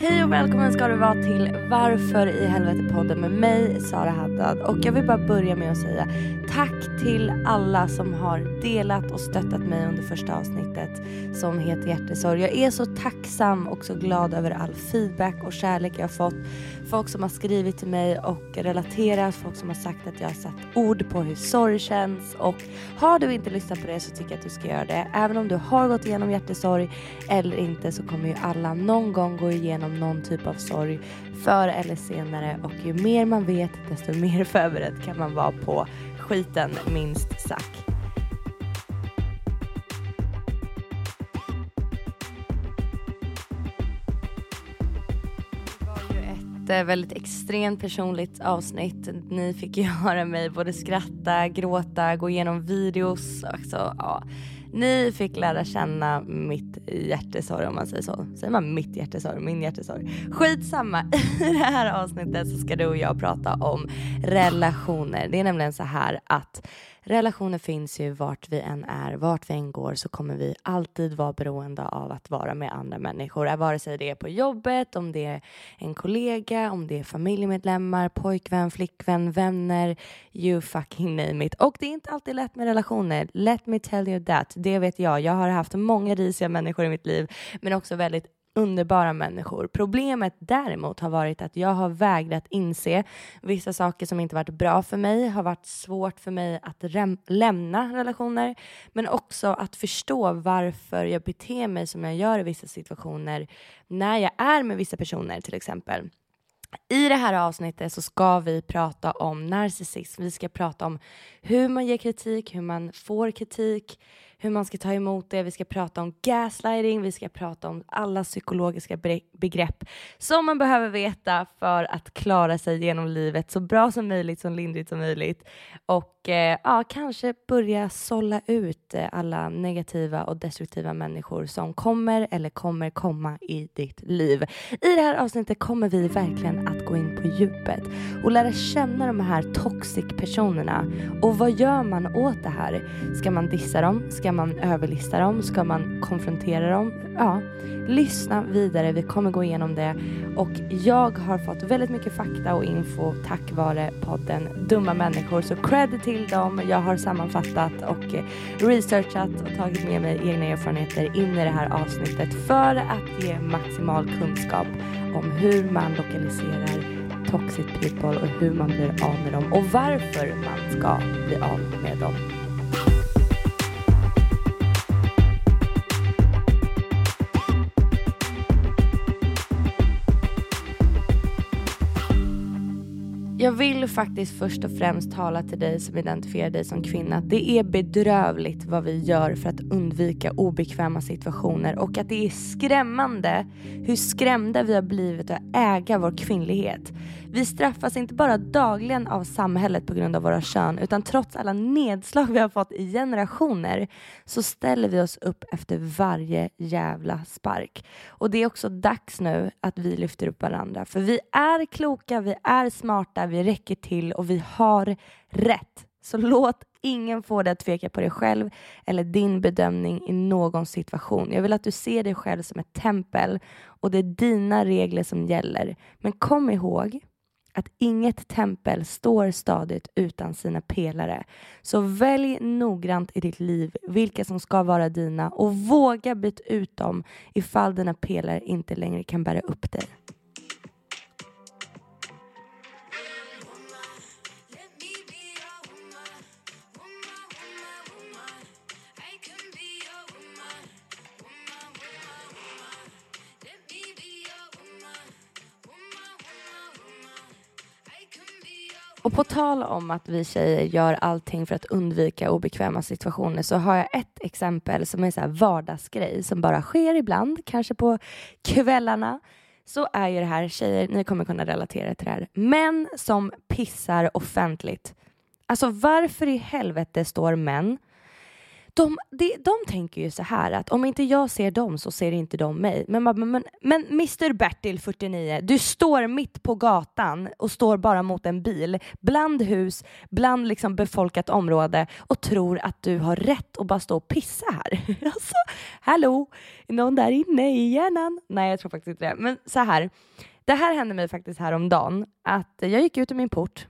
Hej och välkommen ska du vara till Varför i helvete podden med mig Sara Haddad och jag vill bara börja med att säga tack till alla som har delat och stöttat mig under första avsnittet som heter Hjärtesorg. Jag är så tacksam och så glad över all feedback och kärlek jag har fått. Folk som har skrivit till mig och relaterat, folk som har sagt att jag har satt ord på hur sorg känns och har du inte lyssnat på det så tycker jag att du ska göra det. Även om du har gått igenom hjärtesorg eller inte så kommer ju alla någon gång gå igenom någon typ av sorg förr eller senare och ju mer man vet desto mer förberedd kan man vara på skiten minst sagt. Det var ju ett eh, väldigt extremt personligt avsnitt. Ni fick ju höra mig både skratta, gråta, gå igenom videos. Alltså, ja. Ni fick lära känna mitt hjärtesorg om man säger så. Säger man mitt hjärtesorg? Min hjärtesorg? Skitsamma. I det här avsnittet så ska du och jag prata om relationer. Det är nämligen så här att relationer finns ju vart vi än är, vart vi än går så kommer vi alltid vara beroende av att vara med andra människor. Vare sig det är på jobbet, om det är en kollega, om det är familjemedlemmar, pojkvän, flickvän, vänner, you fucking name it. Och det är inte alltid lätt med relationer. Let me tell you that. Det vet jag. Jag har haft många risiga människor i mitt liv, men också väldigt underbara människor. Problemet däremot har varit att jag har vägrat inse vissa saker som inte varit bra för mig, har varit svårt för mig att lämna relationer, men också att förstå varför jag beter mig som jag gör i vissa situationer när jag är med vissa personer till exempel. I det här avsnittet så ska vi prata om narcissism. Vi ska prata om hur man ger kritik, hur man får kritik, hur man ska ta emot det. Vi ska prata om gaslighting, vi ska prata om alla psykologiska begrepp som man behöver veta för att klara sig genom livet så bra som möjligt, så lindrigt som möjligt. Och eh, ja, kanske börja sålla ut eh, alla negativa och destruktiva människor som kommer eller kommer komma i ditt liv. I det här avsnittet kommer vi verkligen att gå in på djupet och lära känna de här toxic personerna. Och vad gör man åt det här? Ska man dissa dem? Ska Ska man överlista dem? Ska man konfrontera dem? Ja, lyssna vidare. Vi kommer gå igenom det. Och jag har fått väldigt mycket fakta och info tack vare podden Dumma människor. Så cred till dem. Jag har sammanfattat och eh, researchat och tagit med mig egna erfarenheter in i det här avsnittet för att ge maximal kunskap om hur man lokaliserar toxic people och hur man blir av med dem och varför man ska bli av med dem. Jag vill faktiskt först och främst tala till dig som identifierar dig som kvinna. Det är bedrövligt vad vi gör för att undvika obekväma situationer och att det är skrämmande hur skrämda vi har blivit att äga vår kvinnlighet. Vi straffas inte bara dagligen av samhället på grund av våra kön utan trots alla nedslag vi har fått i generationer så ställer vi oss upp efter varje jävla spark. Och det är också dags nu att vi lyfter upp varandra för vi är kloka, vi är smarta, vi räcker till och vi har rätt. Så låt ingen få dig att tveka på dig själv eller din bedömning i någon situation. Jag vill att du ser dig själv som ett tempel och det är dina regler som gäller. Men kom ihåg att inget tempel står stadigt utan sina pelare. Så välj noggrant i ditt liv vilka som ska vara dina och våga byta ut dem ifall dina pelare inte längre kan bära upp dig. Och på tal om att vi tjejer gör allting för att undvika obekväma situationer så har jag ett exempel som är så här vardagsgrej som bara sker ibland, kanske på kvällarna. Så är ju det här, tjejer, ni kommer kunna relatera till det här, män som pissar offentligt. Alltså varför i helvete står män de, de, de tänker ju så här att om inte jag ser dem så ser inte de mig. Men, men, men, men Mr Bertil 49, du står mitt på gatan och står bara mot en bil, bland hus, bland liksom befolkat område och tror att du har rätt att bara stå och pissa här. alltså, hallå, är någon där inne i hjärnan? Nej, jag tror faktiskt inte det. Men så här, det här hände mig faktiskt häromdagen att jag gick ut ur min port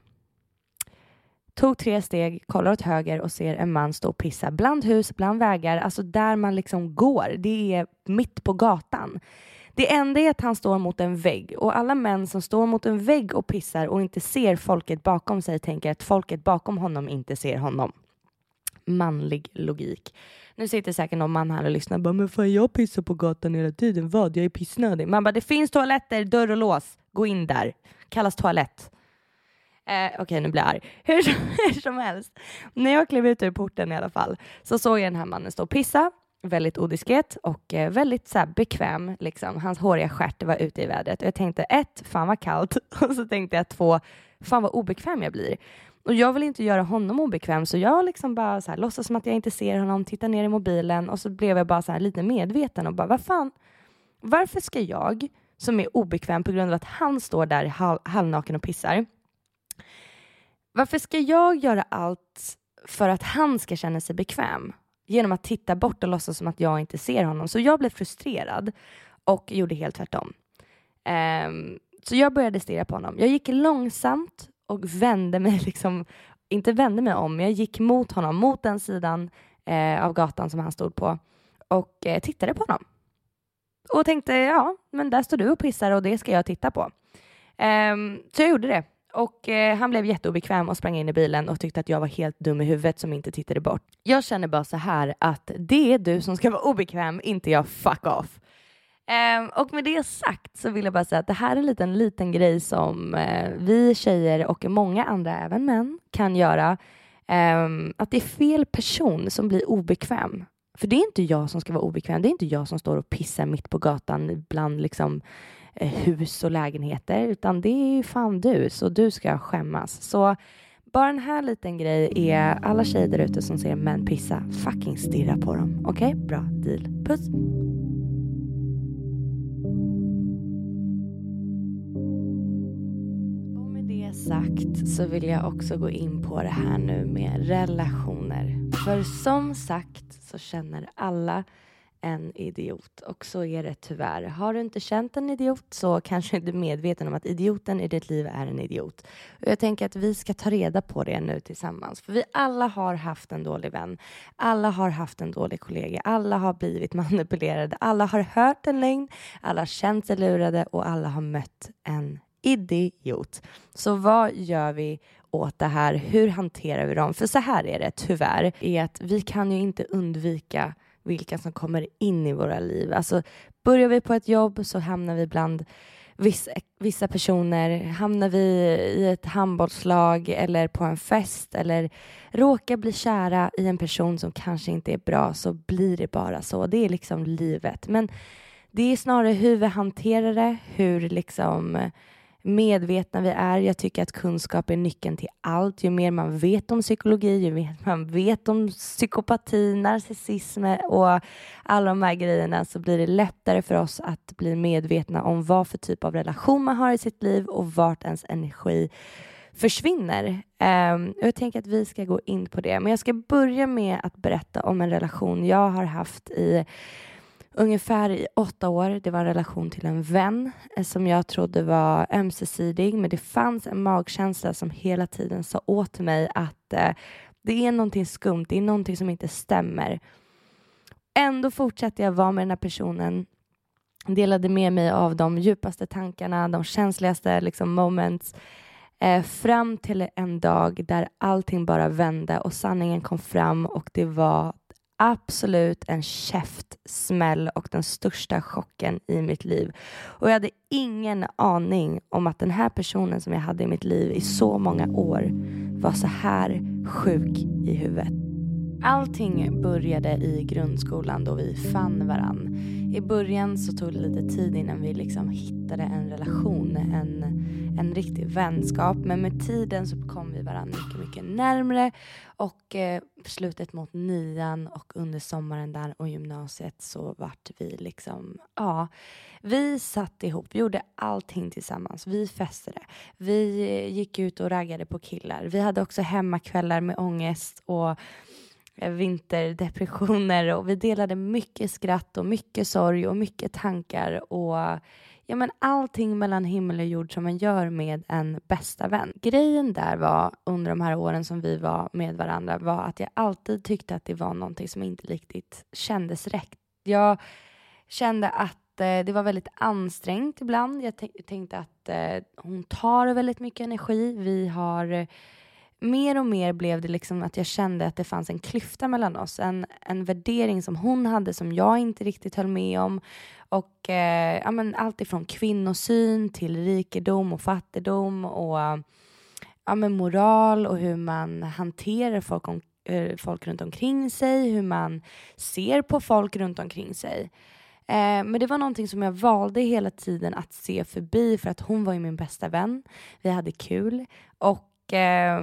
Tog tre steg, kollar åt höger och ser en man stå och pissa bland hus, bland vägar, alltså där man liksom går. Det är mitt på gatan. Det enda är att han står mot en vägg och alla män som står mot en vägg och pissar och inte ser folket bakom sig tänker att folket bakom honom inte ser honom. Manlig logik. Nu sitter säkert någon man här och lyssnar och bara, men fan jag pissar på gatan hela tiden, vad? Jag är pissnödig. Man bara, det finns toaletter, dörr och lås, gå in där. Kallas toalett. Eh, Okej, okay, nu blir jag arg. Hur som, hur som helst, när jag klev ut ur porten i alla fall så såg jag den här mannen stå och pissa, väldigt odiskret och eh, väldigt så här, bekväm. Liksom. Hans håriga stjärt var ute i vädret och jag tänkte ett, fan vad kallt och så tänkte jag två, fan vad obekväm jag blir. Och jag vill inte göra honom obekväm så jag liksom bara så här, låtsas som att jag inte ser honom, tittar ner i mobilen och så blev jag bara så här, lite medveten och bara vad fan, varför ska jag som är obekväm på grund av att han står där hal halvnaken och pissar varför ska jag göra allt för att han ska känna sig bekväm genom att titta bort och låtsas som att jag inte ser honom? Så jag blev frustrerad och gjorde helt tvärtom. Um, så jag började stirra på honom. Jag gick långsamt och vände mig, liksom, inte vände mig om, jag gick mot honom, mot den sidan eh, av gatan som han stod på och eh, tittade på honom. Och tänkte, ja, men där står du och pissar och det ska jag titta på. Um, så jag gjorde det. Och eh, han blev jätteobekväm och sprang in i bilen och tyckte att jag var helt dum i huvudet som inte tittade bort. Jag känner bara så här att det är du som ska vara obekväm, inte jag. Fuck off. Eh, och med det sagt så vill jag bara säga att det här är en liten, liten grej som eh, vi tjejer och många andra, även män, kan göra. Ehm, att det är fel person som blir obekväm. För det är inte jag som ska vara obekväm. Det är inte jag som står och pissar mitt på gatan bland liksom Eh, hus och lägenheter, utan det är ju fan du, så du ska skämmas. Så bara en här liten grej är alla tjejer där ute som ser män pissa, fucking stirra på dem. Okej? Okay? Bra deal. Puss! Och med det sagt så vill jag också gå in på det här nu med relationer. För som sagt så känner alla en idiot. Och så är det tyvärr. Har du inte känt en idiot så kanske du är medveten om att idioten i ditt liv är en idiot. Och jag tänker att vi ska ta reda på det nu tillsammans. För vi alla har haft en dålig vän. Alla har haft en dålig kollega. Alla har blivit manipulerade. Alla har hört en lögn. Alla har känt sig lurade och alla har mött en idiot. Så vad gör vi åt det här? Hur hanterar vi dem? För så här är det tyvärr, är att vi kan ju inte undvika vilka som kommer in i våra liv. Alltså, börjar vi på ett jobb så hamnar vi bland vissa, vissa personer. Hamnar vi i ett handbollslag eller på en fest eller råkar bli kära i en person som kanske inte är bra så blir det bara så. Det är liksom livet. Men det är snarare hur vi hanterar det, hur liksom medvetna vi är. Jag tycker att kunskap är nyckeln till allt. Ju mer man vet om psykologi, ju mer man vet om psykopati, narcissism och alla de här grejerna så blir det lättare för oss att bli medvetna om vad för typ av relation man har i sitt liv och vart ens energi försvinner. Um, jag tänker att vi ska gå in på det, men jag ska börja med att berätta om en relation jag har haft i ungefär i åtta år. Det var en relation till en vän eh, som jag trodde var ömsesidig men det fanns en magkänsla som hela tiden sa åt mig att eh, det är någonting skumt, det är någonting som inte stämmer. Ändå fortsatte jag vara med den här personen delade med mig av de djupaste tankarna, de känsligaste liksom, moments eh, fram till en dag där allting bara vände och sanningen kom fram och det var absolut en käftsmäll och den största chocken i mitt liv. Och jag hade ingen aning om att den här personen som jag hade i mitt liv i så många år var så här sjuk i huvudet. Allting började i grundskolan då vi fann varann. I början så tog det lite tid innan vi liksom hittade en relation, en, en riktig vänskap. Men med tiden så kom vi varandra mycket, mycket närmre och eh, slutet mot nian och under sommaren där och gymnasiet så vart vi liksom, ja, vi satt ihop, vi gjorde allting tillsammans. Vi festade, vi gick ut och raggade på killar. Vi hade också hemmakvällar med ångest och eh, vinterdepressioner och vi delade mycket skratt och mycket sorg och mycket tankar och ja, men allting mellan himmel och jord som man gör med en bästa vän. Grejen där var under de här åren som vi var med varandra var att jag alltid tyckte att det var någonting som inte riktigt kändes rätt. Jag kände att eh, det var väldigt ansträngt ibland. Jag tänkte att eh, hon tar väldigt mycket energi. Vi har mer och mer blev det liksom att jag kände att det fanns en klyfta mellan oss. En, en värdering som hon hade som jag inte riktigt höll med om. Och eh, ja, men allt ifrån kvinnosyn till rikedom och fattigdom och ja, men moral och hur man hanterar folk, om, eh, folk runt omkring sig, hur man ser på folk runt omkring sig. Eh, men det var någonting som jag valde hela tiden att se förbi för att hon var ju min bästa vän. Vi hade kul och eh,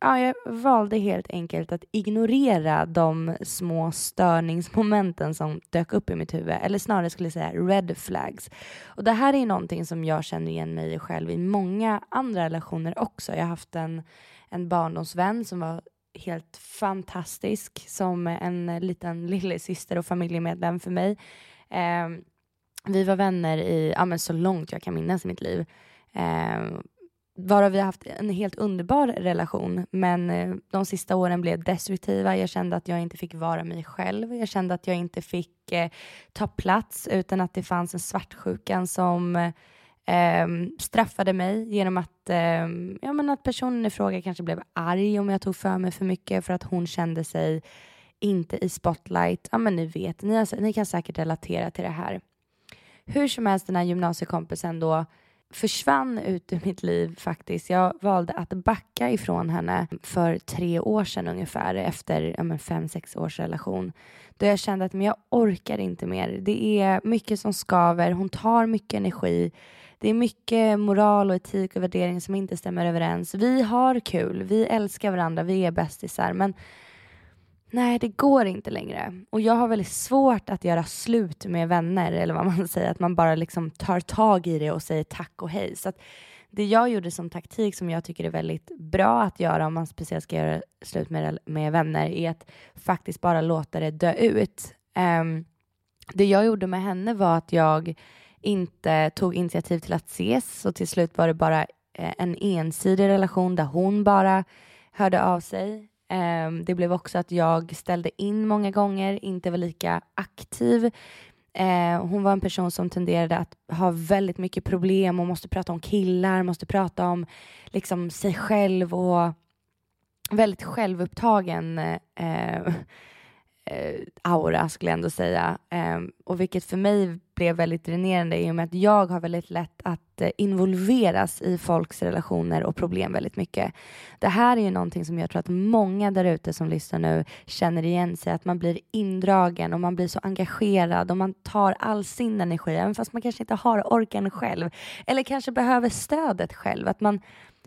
ja, jag valde helt enkelt att ignorera de små störningsmomenten som dök upp i mitt huvud, eller snarare skulle jag säga red flags. Och det här är någonting som jag känner igen mig själv i många andra relationer också. Jag har haft en, en barndomsvän som var helt fantastisk som en liten lillasyster och familjemedlem för mig. Eh, vi var vänner i, ja, men så långt jag kan minnas i mitt liv. Eh, varav vi har haft en helt underbar relation. Men eh, de sista åren blev destruktiva. Jag kände att jag inte fick vara mig själv. Jag kände att jag inte fick eh, ta plats utan att det fanns en svartsjukan som eh, ehm, straffade mig genom att, eh, ja, men att personen i fråga kanske blev arg om jag tog för mig för mycket för att hon kände sig inte i spotlight. Ja, men ni vet, ni, har, ni kan säkert relatera till det här. Hur som helst, den här gymnasiekompisen då försvann ut ur mitt liv faktiskt. Jag valde att backa ifrån henne för tre år sedan ungefär efter ja, fem, sex års relation. Då jag kände att men jag orkar inte mer. Det är mycket som skaver, hon tar mycket energi. Det är mycket moral och etik och värdering som inte stämmer överens. Vi har kul, vi älskar varandra, vi är bästisar men nej, det går inte längre. Och jag har väldigt svårt att göra slut med vänner, eller vad man säger, att man bara liksom tar tag i det och säger tack och hej. Så det jag gjorde som taktik som jag tycker är väldigt bra att göra om man speciellt ska göra slut med, med vänner är att faktiskt bara låta det dö ut. Um, det jag gjorde med henne var att jag inte tog initiativ till att ses så till slut var det bara eh, en ensidig relation där hon bara hörde av sig. Um, det blev också att jag ställde in många gånger, inte var lika aktiv. Uh, hon var en person som tenderade att ha väldigt mycket problem och måste prata om killar, måste prata om liksom, sig själv och väldigt självupptagen uh, aura skulle jag ändå säga. Um, och vilket för mig blev väldigt dränerande i och med att jag har väldigt lätt att eh, involveras i folks relationer och problem väldigt mycket. Det här är ju någonting som jag tror att många där ute som lyssnar nu känner igen sig, att man blir indragen och man blir så engagerad och man tar all sin energi, även fast man kanske inte har orken själv, eller kanske behöver stödet själv, att man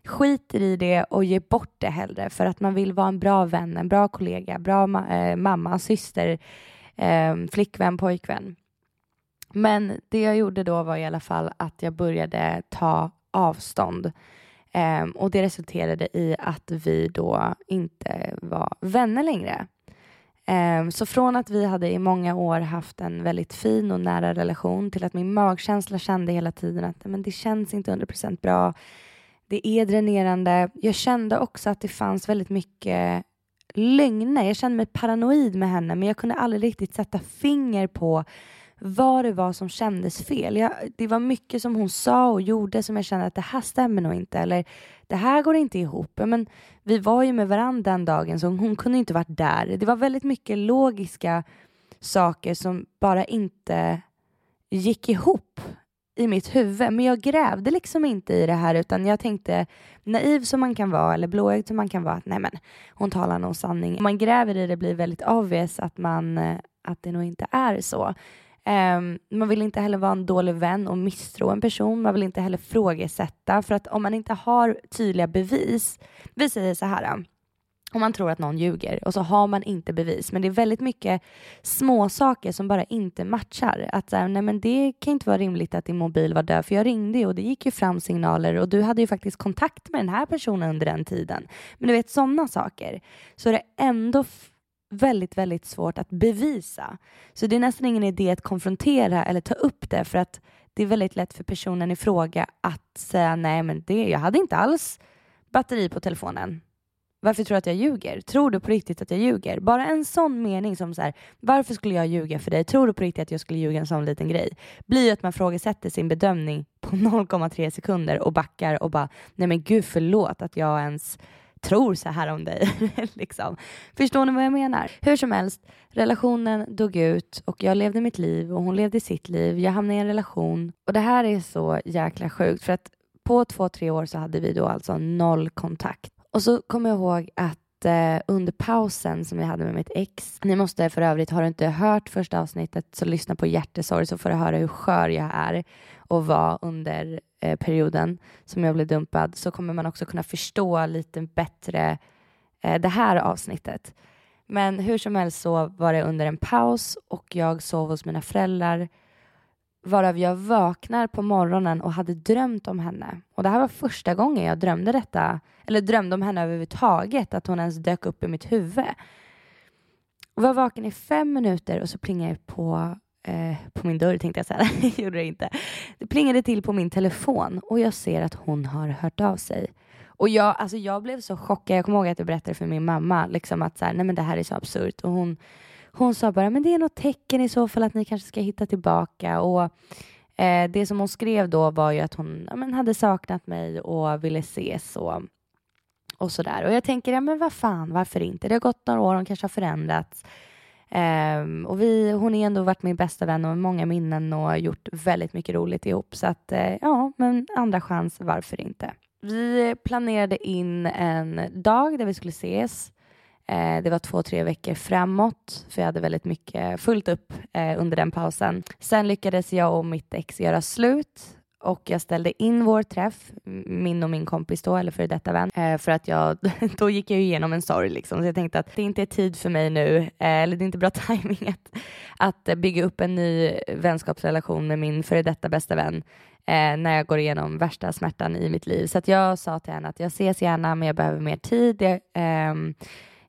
skiter i det och ger bort det hellre för att man vill vara en bra vän, en bra kollega, bra ma äh, mamma, syster, äh, flickvän, pojkvän. Men det jag gjorde då var i alla fall att jag började ta avstånd Um, och det resulterade i att vi då inte var vänner längre. Um, så från att vi hade i många år haft en väldigt fin och nära relation till att min magkänsla kände hela tiden att men det känns inte 100% bra. Det är dränerande. Jag kände också att det fanns väldigt mycket lögner. Jag kände mig paranoid med henne men jag kunde aldrig riktigt sätta finger på vad det var som kändes fel. Jag, det var mycket som hon sa och gjorde som jag kände att det här stämmer nog inte eller det här går inte ihop. Men vi var ju med varandra den dagen så hon kunde inte varit där. Det var väldigt mycket logiska saker som bara inte gick ihop i mitt huvud. Men jag grävde liksom inte i det här utan jag tänkte naiv som man kan vara eller blåögd som man kan vara att nej men hon talar nog sanning. Om man gräver i det blir väldigt obvious att, man, eh, att det nog inte är så. Um, man vill inte heller vara en dålig vän och misstro en person. Man vill inte heller frågesätta för att om man inte har tydliga bevis. Vi säger så här. Om man tror att någon ljuger och så har man inte bevis men det är väldigt mycket små saker som bara inte matchar. Att så här, nej men det kan inte vara rimligt att din mobil var död för jag ringde och det gick ju fram signaler och du hade ju faktiskt kontakt med den här personen under den tiden. Men du vet sådana saker. Så är det ändå väldigt, väldigt svårt att bevisa. Så det är nästan ingen idé att konfrontera eller ta upp det för att det är väldigt lätt för personen i fråga att säga nej, men det, jag hade inte alls batteri på telefonen. Varför tror du att jag ljuger? Tror du på riktigt att jag ljuger? Bara en sån mening som så här, varför skulle jag ljuga för dig? Tror du på riktigt att jag skulle ljuga en sån liten grej? Blir att man frågesätter sin bedömning på 0,3 sekunder och backar och bara, nej men gud förlåt att jag ens tror så här om dig. liksom. Förstår ni vad jag menar? Hur som helst, relationen dog ut och jag levde mitt liv och hon levde sitt liv. Jag hamnade i en relation och det här är så jäkla sjukt för att på två, tre år så hade vi då alltså noll kontakt. Och så kommer jag ihåg att eh, under pausen som jag hade med mitt ex. Ni måste för övrigt, har du inte hört första avsnittet så lyssna på hjärtesorg så får du höra hur skör jag är och var under eh, perioden som jag blev dumpad så kommer man också kunna förstå lite bättre eh, det här avsnittet. Men hur som helst så var det under en paus och jag sov hos mina föräldrar varav jag vaknar på morgonen och hade drömt om henne. Och det här var första gången jag drömde detta, eller drömde om henne överhuvudtaget, att hon ens dök upp i mitt huvud. Jag var vaken i fem minuter och så plingade det på eh, på min dörr tänkte jag säga. det gjorde det inte. Det plingade till på min telefon och jag ser att hon har hört av sig. Och jag, alltså jag blev så chockad. Jag kommer ihåg att jag berättade för min mamma liksom att så här, nej men det här är så absurt. Och hon, hon sa bara, men det är något tecken i så fall att ni kanske ska hitta tillbaka. Och eh, det som hon skrev då var ju att hon ja, men hade saknat mig och ville ses och, och sådär. Och jag tänker, ja men vad fan, varför inte? Det har gått några år, hon kanske har förändrats. Um, och vi, hon har ändå varit min bästa vän och många minnen och gjort väldigt mycket roligt ihop. Så att uh, ja, men andra chans, varför inte? Vi planerade in en dag där vi skulle ses. Eh, det var två, tre veckor framåt, för jag hade väldigt mycket fullt upp eh, under den pausen. Sen lyckades jag och mitt ex göra slut och jag ställde in vår träff, min och min kompis då, eller före detta vän, eh, för att jag, då gick jag igenom en sorg liksom, så jag tänkte att det inte är tid för mig nu, eller det är inte bra timing att, att bygga upp en ny vänskapsrelation med min före detta bästa vän när jag går igenom värsta smärtan i mitt liv. Så att jag sa till henne att jag ses gärna, men jag behöver mer tid. Jag, ehm,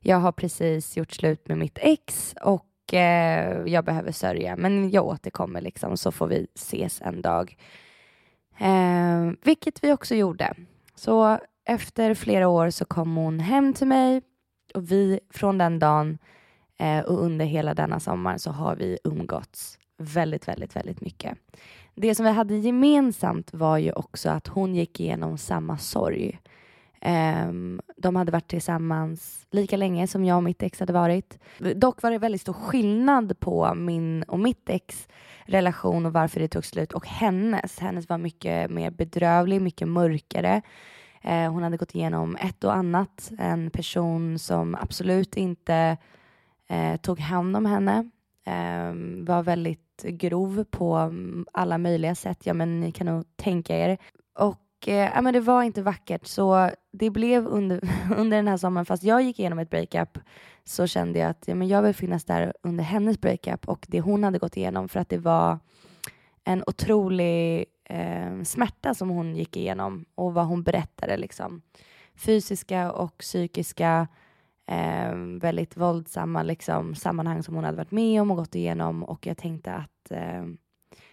jag har precis gjort slut med mitt ex och eh, jag behöver sörja, men jag återkommer liksom, så får vi ses en dag. Eh, vilket vi också gjorde. Så efter flera år så kom hon hem till mig och vi från den dagen eh, och under hela denna sommar så har vi umgåtts väldigt, väldigt, väldigt mycket. Det som vi hade gemensamt var ju också att hon gick igenom samma sorg. Um, de hade varit tillsammans lika länge som jag och mitt ex hade varit. Dock var det väldigt stor skillnad på min och mitt ex relation och varför det tog slut och hennes. Hennes var mycket mer bedrövlig, mycket mörkare. Uh, hon hade gått igenom ett och annat. En person som absolut inte uh, tog hand om henne. Um, var väldigt grov på alla möjliga sätt. Ja, men ni kan nog tänka er. Och och eh, men det var inte vackert så det blev under, under den här sommaren, fast jag gick igenom ett breakup så kände jag att ja, men jag vill finnas där under hennes breakup och det hon hade gått igenom för att det var en otrolig eh, smärta som hon gick igenom och vad hon berättade liksom. Fysiska och psykiska eh, väldigt våldsamma liksom, sammanhang som hon hade varit med om och gått igenom och jag tänkte att eh,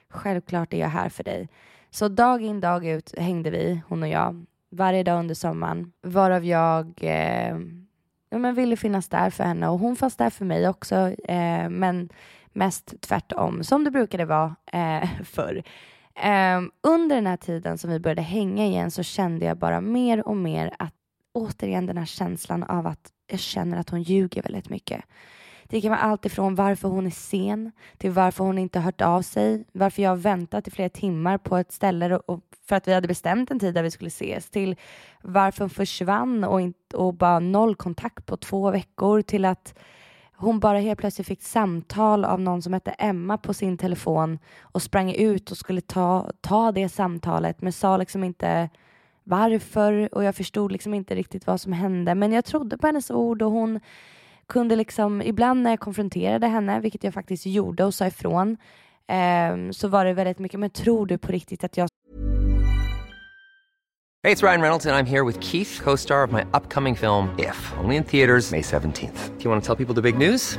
självklart är jag här för dig. Så dag in dag ut hängde vi, hon och jag, varje dag under sommaren varav jag eh, ja, men ville finnas där för henne och hon fanns där för mig också eh, men mest tvärtom som det brukade vara eh, förr. Um, under den här tiden som vi började hänga igen så kände jag bara mer och mer att återigen den här känslan av att jag känner att hon ljuger väldigt mycket. Det kan vara allt ifrån varför hon är sen till varför hon inte hört av sig, varför jag har väntat i flera timmar på ett ställe och, för att vi hade bestämt en tid där vi skulle ses, till varför hon försvann och, inte, och bara noll kontakt på två veckor, till att hon bara helt plötsligt fick samtal av någon som hette Emma på sin telefon och sprang ut och skulle ta, ta det samtalet men sa liksom inte varför och jag förstod liksom inte riktigt vad som hände. Men jag trodde på hennes ord och hon kunde liksom ibland när jag konfronterade henne, vilket jag faktiskt gjorde och sa ifrån, eh, så var det väldigt mycket, men tror du på riktigt att jag Hej, det är Ryan Reynolds och jag är här med Keith, co-star of my upcoming film If, only in theaters May 17th. Do you want to tell people the big news?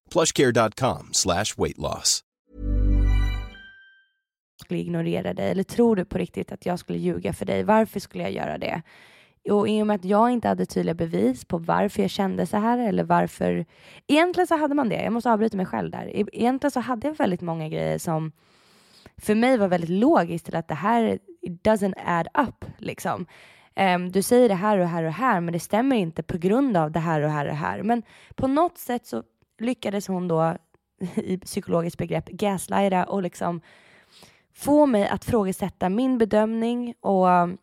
plushcare.com slash weight loss. skulle ignorera dig? Eller tror du på riktigt att jag skulle ljuga för dig? Varför skulle jag göra det? Och i och med att jag inte hade tydliga bevis på varför jag kände så här eller varför... Egentligen så hade man det. Jag måste avbryta mig själv där. E- egentligen så hade jag väldigt många grejer som för mig var väldigt logiskt till att det här it doesn't add up liksom. Um, du säger det här och här och här men det stämmer inte på grund av det här och här och här. Men på något sätt så lyckades hon då i psykologiskt begrepp gaslighta och liksom få mig att frågesätta min bedömning och um,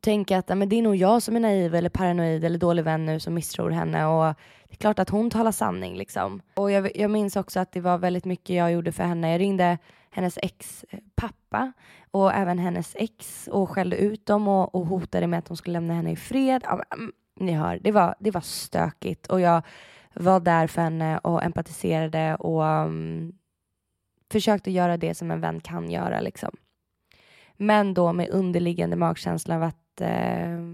tänka att men det är nog jag som är naiv eller paranoid eller dålig vän nu som misstror henne och det är klart att hon talar sanning liksom. Och jag, jag minns också att det var väldigt mycket jag gjorde för henne. Jag ringde hennes ex pappa och även hennes ex och skällde ut dem och, och hotade med att de skulle lämna henne i fred. Ja, men, mm, ni hör, det var, det var stökigt och jag var där för henne och empatiserade och um, försökte göra det som en vän kan göra. Liksom. Men då med underliggande magkänsla av att eh, uh,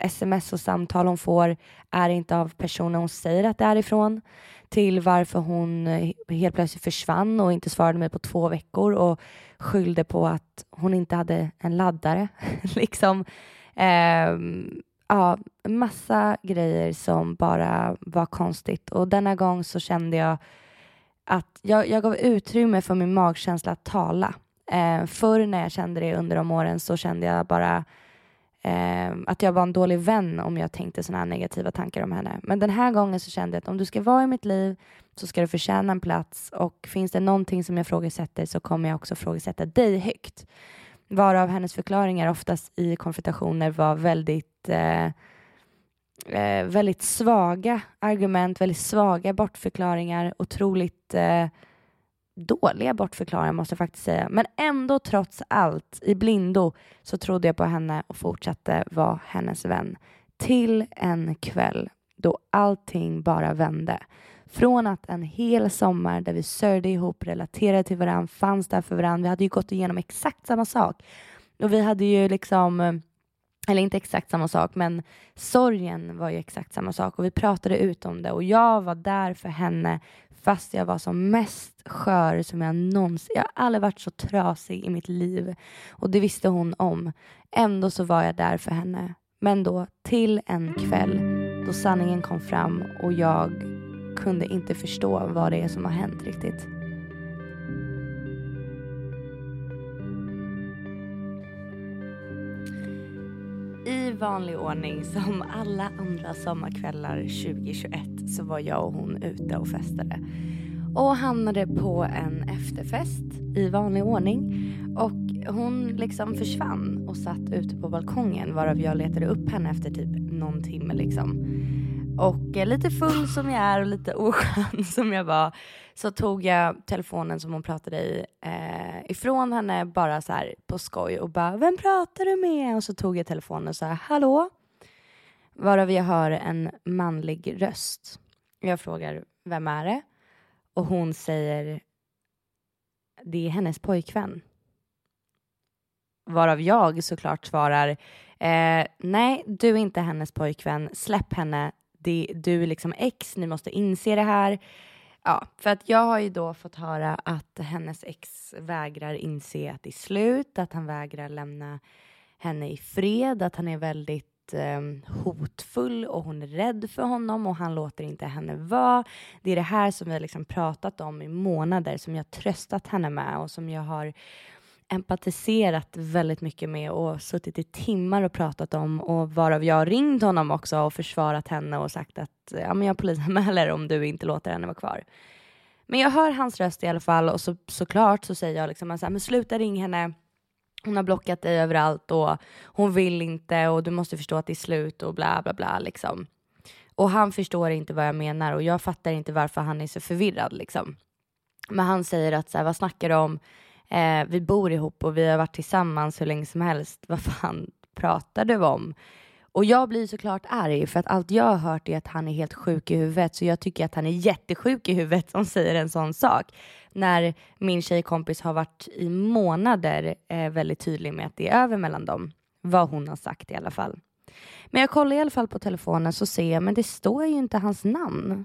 sms och samtal hon får är inte av personen hon säger att det är ifrån till varför hon helt plötsligt försvann och inte svarade mig på två veckor och skyllde på att hon inte hade en laddare. liksom. Eh, ja, massa grejer som bara var konstigt och denna gång så kände jag att jag, jag gav utrymme för min magkänsla att tala. Eh, förr när jag kände det under de åren så kände jag bara eh, att jag var en dålig vän om jag tänkte sådana här negativa tankar om henne. Men den här gången så kände jag att om du ska vara i mitt liv så ska du förtjäna en plats och finns det någonting som jag frågesätter så kommer jag också frågesätta dig högt. Varav hennes förklaringar oftast i konfrontationer var väldigt eh, eh, väldigt svaga argument, väldigt svaga bortförklaringar, otroligt eh, dåliga bortförklaringar måste jag faktiskt säga. Men ändå trots allt i blindo så trodde jag på henne och fortsatte vara hennes vän. Till en kväll då allting bara vände. Från att en hel sommar där vi sörjde ihop, relaterade till varandra, fanns där för varandra. Vi hade ju gått igenom exakt samma sak. Och vi hade ju liksom eh, eller inte exakt samma sak, men sorgen var ju exakt samma sak och vi pratade ut om det och jag var där för henne fast jag var som mest skör som jag någonsin... Jag har aldrig varit så trasig i mitt liv och det visste hon om. Ändå så var jag där för henne. Men då till en kväll då sanningen kom fram och jag kunde inte förstå vad det är som har hänt riktigt. I vanlig ordning, som alla andra sommarkvällar 2021, så var jag och hon ute och festade. Och hamnade på en efterfest i vanlig ordning. Och hon liksom försvann och satt ute på balkongen varav jag letade upp henne efter typ någon timme liksom. Och eh, lite full som jag är och lite oskön som jag var så tog jag telefonen som hon pratade i eh, ifrån henne bara så här på skoj och bara vem pratar du med? Och så tog jag telefonen och sa hallå? Varav jag hör en manlig röst. Jag frågar vem är det? Och hon säger det är hennes pojkvän. Varav jag såklart svarar eh, nej, du är inte hennes pojkvän. Släpp henne. Det, du är liksom ex. Ni måste inse det här. Ja, för att jag har ju då fått höra att hennes ex vägrar inse att det är slut, att han vägrar lämna henne i fred, att han är väldigt eh, hotfull och hon är rädd för honom och han låter inte henne vara. Det är det här som vi har liksom pratat om i månader, som jag tröstat henne med och som jag har empatiserat väldigt mycket med och suttit i timmar och pratat om och varav jag har ringt honom också och försvarat henne och sagt att ja, men jag polisanmäler om du inte låter henne vara kvar. Men jag hör hans röst i alla fall och så, såklart så säger jag liksom så här, men sluta ring henne. Hon har blockat dig överallt och hon vill inte och du måste förstå att det är slut och bla bla bla liksom. Och han förstår inte vad jag menar och jag fattar inte varför han är så förvirrad liksom. Men han säger att så här, vad snackar du om? Eh, vi bor ihop och vi har varit tillsammans hur länge som helst. Vad fan pratar du om? Och jag blir såklart arg för att allt jag har hört är att han är helt sjuk i huvudet så jag tycker att han är jättesjuk i huvudet som säger en sån sak. När min tjejkompis har varit i månader eh, väldigt tydlig med att det är över mellan dem. Vad hon har sagt i alla fall. Men jag kollar i alla fall på telefonen så ser jag, men det står ju inte hans namn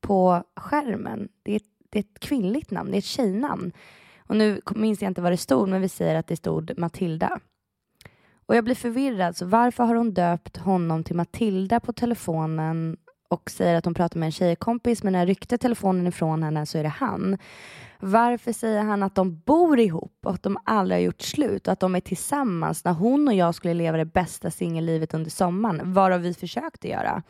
på skärmen. Det är det är ett kvinnligt namn, det är ett tjejnamn. Och nu minns jag inte vad det stod, men vi säger att det stod Matilda. Och jag blir förvirrad, så varför har hon döpt honom till Matilda på telefonen och säger att hon pratar med en tjejkompis, men när jag ryckte telefonen ifrån henne så är det han. Varför säger han att de bor ihop och att de aldrig har gjort slut och att de är tillsammans när hon och jag skulle leva det bästa singellivet under sommaren, varav vi försökte göra?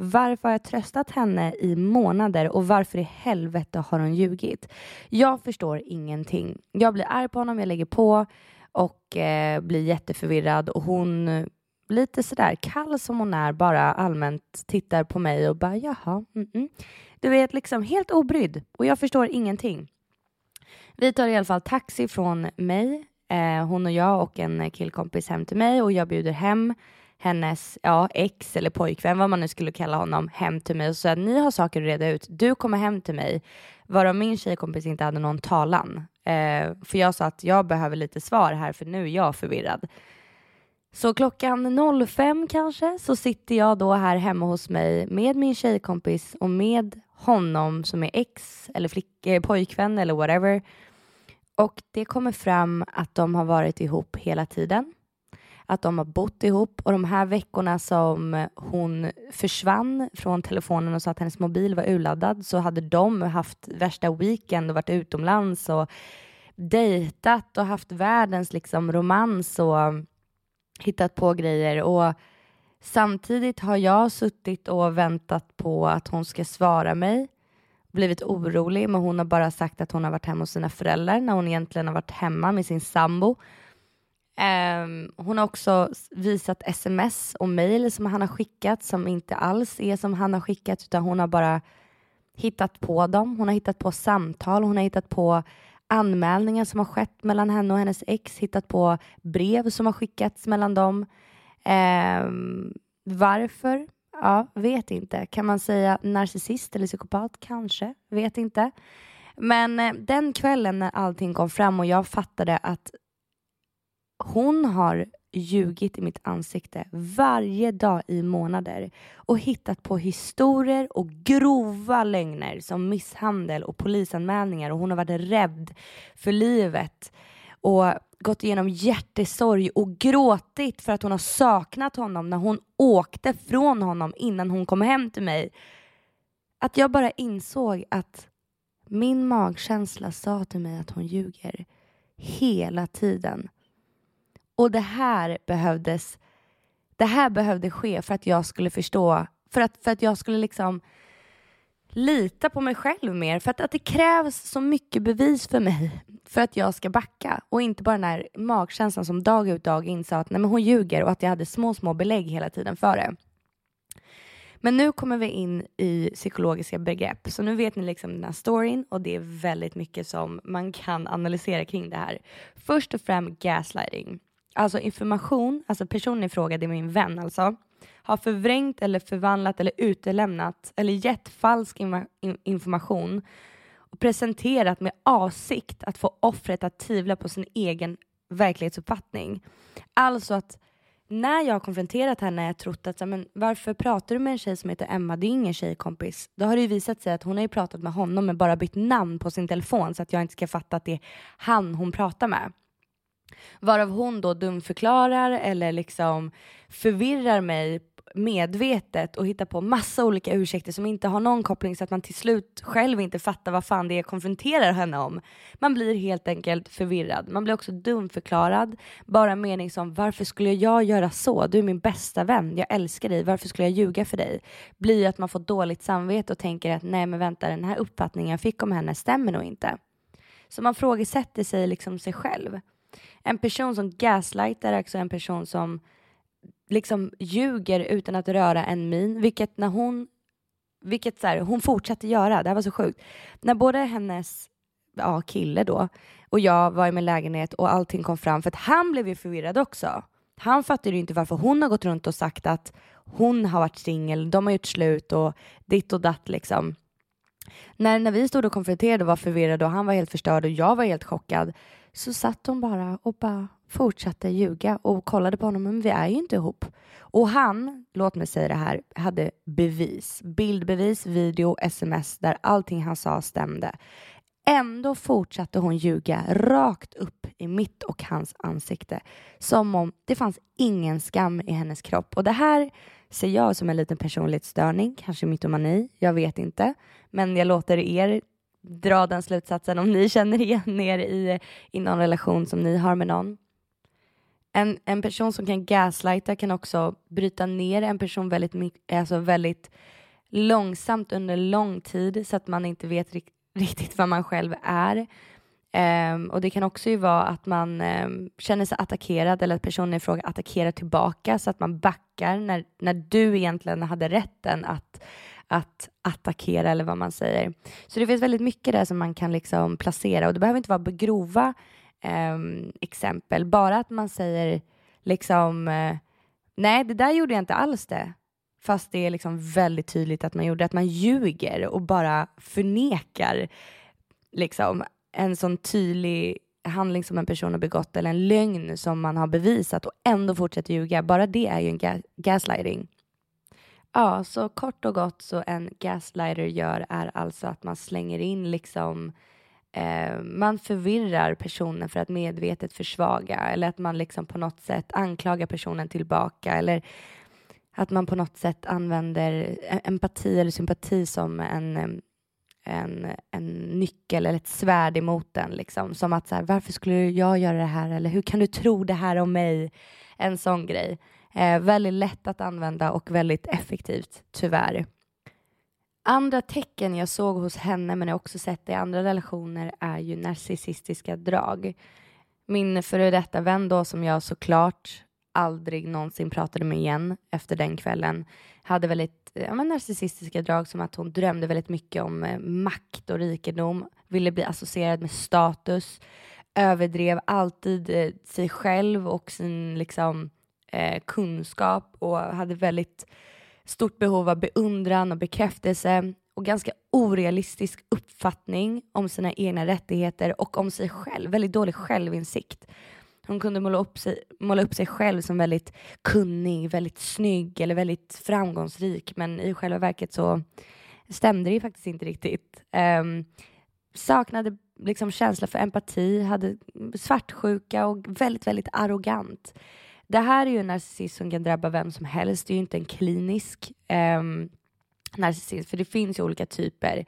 Varför har jag tröstat henne i månader och varför i helvete har hon ljugit? Jag förstår ingenting. Jag blir arg på honom, jag lägger på och eh, blir jätteförvirrad och hon eh, lite sådär kall som hon är, bara allmänt tittar på mig och bara jaha, mm -mm. du vet liksom helt obrydd och jag förstår ingenting. Vi tar i alla fall taxi från mig, eh, hon och jag och en killkompis hem till mig och jag bjuder hem hennes ja, ex eller pojkvän, vad man nu skulle kalla honom, hem till mig och sa att ni har saker att reda ut. Du kommer hem till mig. Varav min tjejkompis inte hade någon talan. Eh, för jag sa att jag behöver lite svar här för nu är jag förvirrad. Så klockan 05 kanske så sitter jag då här hemma hos mig med min tjejkompis och med honom som är ex eller flick, eh, pojkvän eller whatever. Och det kommer fram att de har varit ihop hela tiden att de har bott ihop. Och de här veckorna som hon försvann från telefonen och sa att hennes mobil var urladdad så hade de haft värsta weekend och varit utomlands och dejtat och haft världens liksom romans och hittat på grejer. Och samtidigt har jag suttit och väntat på att hon ska svara mig. Blivit orolig men hon har bara sagt att hon har varit hemma hos sina föräldrar när hon egentligen har varit hemma med sin sambo. Um, hon har också visat sms och mejl som han har skickat som inte alls är som han har skickat utan hon har bara hittat på dem. Hon har hittat på samtal, hon har hittat på anmälningar som har skett mellan henne och hennes ex, hittat på brev som har skickats mellan dem. Um, varför Ja, vet inte. Kan man säga narcissist eller psykopat? Kanske. Vet inte. Men eh, den kvällen när allting kom fram och jag fattade att hon har ljugit i mitt ansikte varje dag i månader och hittat på historier och grova lögner som misshandel och polisanmälningar och hon har varit rädd för livet och gått igenom hjärtesorg och gråtit för att hon har saknat honom när hon åkte från honom innan hon kom hem till mig. Att jag bara insåg att min magkänsla sa till mig att hon ljuger hela tiden. Och det här behövdes det här behövde ske för att jag skulle förstå, för att, för att jag skulle liksom lita på mig själv mer. För att, att det krävs så mycket bevis för mig för att jag ska backa och inte bara den här magkänslan som dag ut dag in sa att nej, men hon ljuger och att jag hade små, små belägg hela tiden för det. Men nu kommer vi in i psykologiska begrepp. Så nu vet ni liksom den här storyn och det är väldigt mycket som man kan analysera kring det här. Först och främst gaslighting. Alltså information, alltså personen i fråga, det är min vän alltså, har förvrängt eller förvandlat eller utelämnat eller gett falsk information och presenterat med avsikt att få offret att tvivla på sin egen verklighetsuppfattning. Alltså att när jag har konfronterat henne har jag trott att men varför pratar du med en tjej som heter Emma? Det är ingen tjejkompis. Då har det ju visat sig att hon har ju pratat med honom men bara bytt namn på sin telefon så att jag inte ska fatta att det är han hon pratar med. Varav hon då dumförklarar eller liksom förvirrar mig medvetet och hittar på massa olika ursäkter som inte har någon koppling så att man till slut själv inte fattar vad fan det är jag konfronterar henne om. Man blir helt enkelt förvirrad. Man blir också dumförklarad. Bara en mening som varför skulle jag göra så? Du är min bästa vän. Jag älskar dig. Varför skulle jag ljuga för dig? Blir att man får dåligt samvete och tänker att nej men vänta den här uppfattningen jag fick om henne stämmer nog inte. Så man frågesätter sig liksom sig själv. En person som gaslightar är också en person som liksom ljuger utan att röra en min, vilket när hon vilket så här, hon fortsatte göra, det här var så sjukt. När både hennes ja, kille då och jag var i min lägenhet och allting kom fram, för att han blev ju förvirrad också. Han fattade ju inte varför hon har gått runt och sagt att hon har varit singel, de har gjort slut och ditt och datt liksom. När, när vi stod och konfronterade och var förvirrade och han var helt förstörd och jag var helt chockad så satt hon bara och bara fortsatte ljuga och kollade på honom, men vi är ju inte ihop. Och han, låt mig säga det här, hade bevis, bildbevis, video, sms där allting han sa stämde. Ändå fortsatte hon ljuga rakt upp i mitt och hans ansikte. Som om det fanns ingen skam i hennes kropp. Och det här ser jag som en liten personlighetsstörning, kanske mytomani, jag vet inte. Men jag låter er dra den slutsatsen om ni känner igen er i, i någon relation som ni har med någon. En, en person som kan gaslighta kan också bryta ner en person väldigt, alltså väldigt långsamt under lång tid så att man inte vet riktigt vad man själv är. Um, och det kan också ju vara att man um, känner sig attackerad eller att personen i fråga attackerar tillbaka så att man backar när, när du egentligen hade rätten att att attackera eller vad man säger. Så det finns väldigt mycket där som man kan liksom placera och det behöver inte vara grova eh, exempel, bara att man säger liksom eh, nej, det där gjorde jag inte alls det. Fast det är liksom väldigt tydligt att man gjorde att man ljuger och bara förnekar liksom en sån tydlig handling som en person har begått eller en lögn som man har bevisat och ändå fortsätter ljuga. Bara det är ju en ga gaslighting. Ja, så kort och gott så en gaslighter gör är alltså att man slänger in liksom eh, man förvirrar personen för att medvetet försvaga eller att man liksom på något sätt anklagar personen tillbaka eller att man på något sätt använder e-, empati eller sympati som en, en, en nyckel eller ett svärd emot den. Liksom. Som att så här, varför skulle jag göra det här? Eller hur kan du tro det här om mig? En sån grej. Eh, väldigt lätt att använda och väldigt effektivt, tyvärr. Andra tecken jag såg hos henne, men jag också sett i andra relationer, är ju narcissistiska drag. Min före detta vän då, som jag såklart aldrig någonsin pratade med igen efter den kvällen, hade väldigt ja, men narcissistiska drag som att hon drömde väldigt mycket om eh, makt och rikedom, ville bli associerad med status, överdrev alltid eh, sig själv och sin liksom eh, kunskap och hade väldigt stort behov av beundran och bekräftelse och ganska orealistisk uppfattning om sina egna rättigheter och om sig själv. Väldigt dålig självinsikt. Hon kunde måla upp, sig, måla upp sig själv som väldigt kunnig, väldigt snygg eller väldigt framgångsrik men i själva verket så stämde det faktiskt inte riktigt. Um, saknade liksom känsla för empati, hade svartsjuka och väldigt, väldigt arrogant. Det här är ju en narcissism som kan drabba vem som helst. Det är ju inte en klinisk eh, narcissism, för det finns ju olika typer.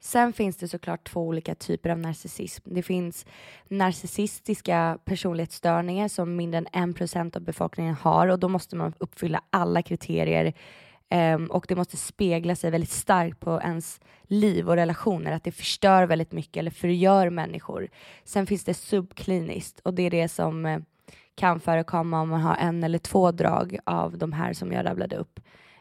Sen finns det såklart två olika typer av narcissism. Det finns narcissistiska personlighetsstörningar som mindre än 1% av befolkningen har och då måste man uppfylla alla kriterier um, och det måste spegla sig väldigt starkt på ens liv och relationer, att det förstör väldigt mycket eller förgör människor. Sen finns det subkliniskt och det är det som eh, kan förekomma om man har en eller två drag av de här som jag rabblade upp.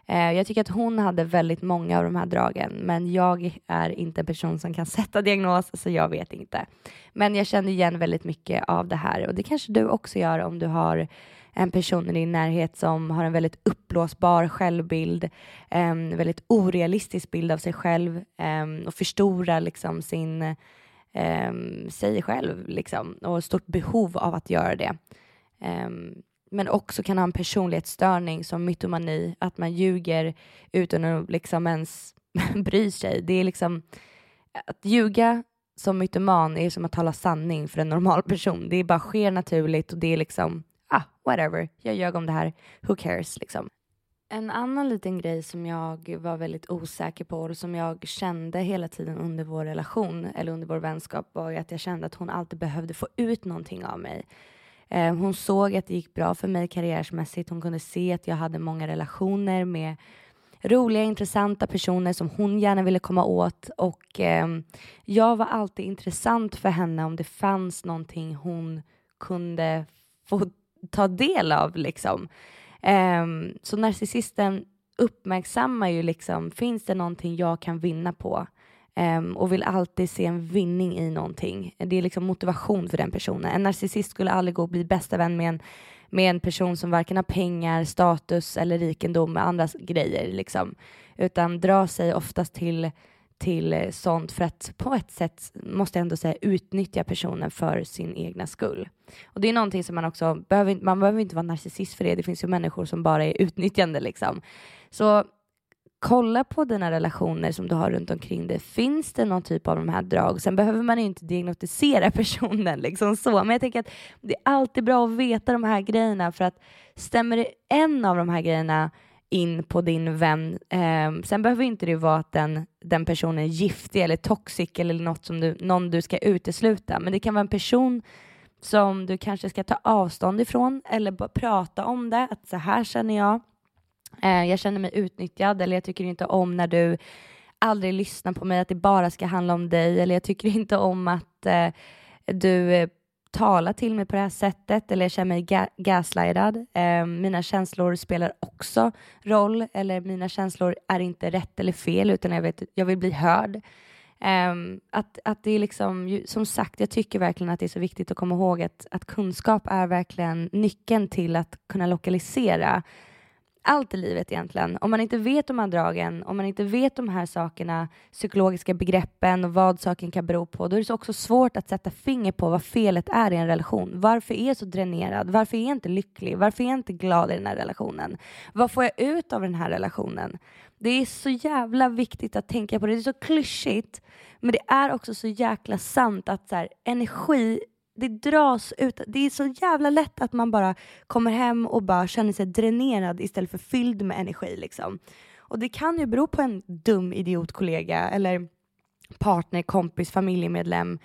Eh, jag tycker att hon hade väldigt många av de här dragen, men jag är inte en person som kan sätta diagnos, så jag vet inte. Men jag känner igen väldigt mycket av det här och det kanske du också gör om du har en person i din närhet som har en väldigt uppblåsbar självbild, en väldigt orealistisk bild av sig själv och förstorar liksom sin, sig själv liksom och stort behov av att göra det Ehm, men också kan ha en personlighetsstörning som mytomani, att man ljuger utan att liksom ens bry sig. Det är liksom, att ljuga som mytoman är som att tala sanning för en normal person. Det bara sker naturligt och det är liksom, ah, whatever, jag ljög om det här, who cares liksom. En annan liten grej som jag var väldigt osäker på och som jag kände hela tiden under vår relation eller under vår vänskap var att jag kände att hon alltid behövde få ut någonting av mig. Eh, hon såg att det gick bra för mig karriärmässigt. Hon kunde se att jag hade många relationer med roliga, intressanta personer som hon gärna ville komma åt och eh, jag var alltid intressant för henne om det fanns någonting hon kunde få ta del av liksom. Eh, så narcissisten uppmärksammar ju liksom, finns det någonting jag kan vinna på? Um, och vill alltid se en vinning i någonting. Det är liksom motivation för den personen. En narcissist skulle aldrig gå och bli bästa vän med en, med en person som varken har pengar, status eller rikedom med andra grejer, liksom. utan drar sig oftast till till eh, sånt för att på ett sätt måste jag ändå säga utnyttja personen för sin egna skull. Och det är någonting som man också behöver, man behöver inte vara narcissist för det. Det finns ju människor som bara är utnyttjande liksom. Så kolla på dina relationer som du har runt omkring dig. Finns det någon typ av de här drag? Sen behöver man ju inte diagnostisera personen liksom så, men jag tänker att det är alltid bra att veta de här grejerna för att stämmer det en av de här grejerna in på din vän. Eh, sen behöver inte det vara att den, den personen är giftig eller toxic eller något som du, någon du ska utesluta, men det kan vara en person som du kanske ska ta avstånd ifrån eller bara prata om det, att så här känner jag Eh, jag känner mig utnyttjad eller jag tycker inte om när du aldrig lyssnar på mig, att det bara ska handla om dig eller jag tycker inte om att eh, du eh, talar till mig på det här sättet eller jag känner mig ga gaslightad. Eh, mina känslor spelar också roll eller mina känslor är inte rätt eller fel utan jag, vet, jag vill bli hörd. Um, att, att det är liksom, som sagt, jag tycker verkligen att det är så viktigt att komma ihåg att, att kunskap är verkligen nyckeln till att kunna lokalisera allt i livet egentligen. Om man inte vet de här dragen, om man inte vet de här sakerna, psykologiska begreppen och vad saken kan bero på, då är det också svårt att sätta finger på vad felet är i en relation. Varför är jag så dränerad? Varför är jag inte lycklig? Varför är jag inte glad i den här relationen? Vad får jag ut av den här relationen? Det är så jävla viktigt att tänka på det. Det är så klyschigt, men det är också så jäkla sant att så här, energi det dras ut. Det är så jävla lätt att man bara kommer hem och bara känner sig dränerad istället för fylld med energi. Liksom. Och det kan ju bero på en dum idiotkollega eller partner, kompis, familjemedlem,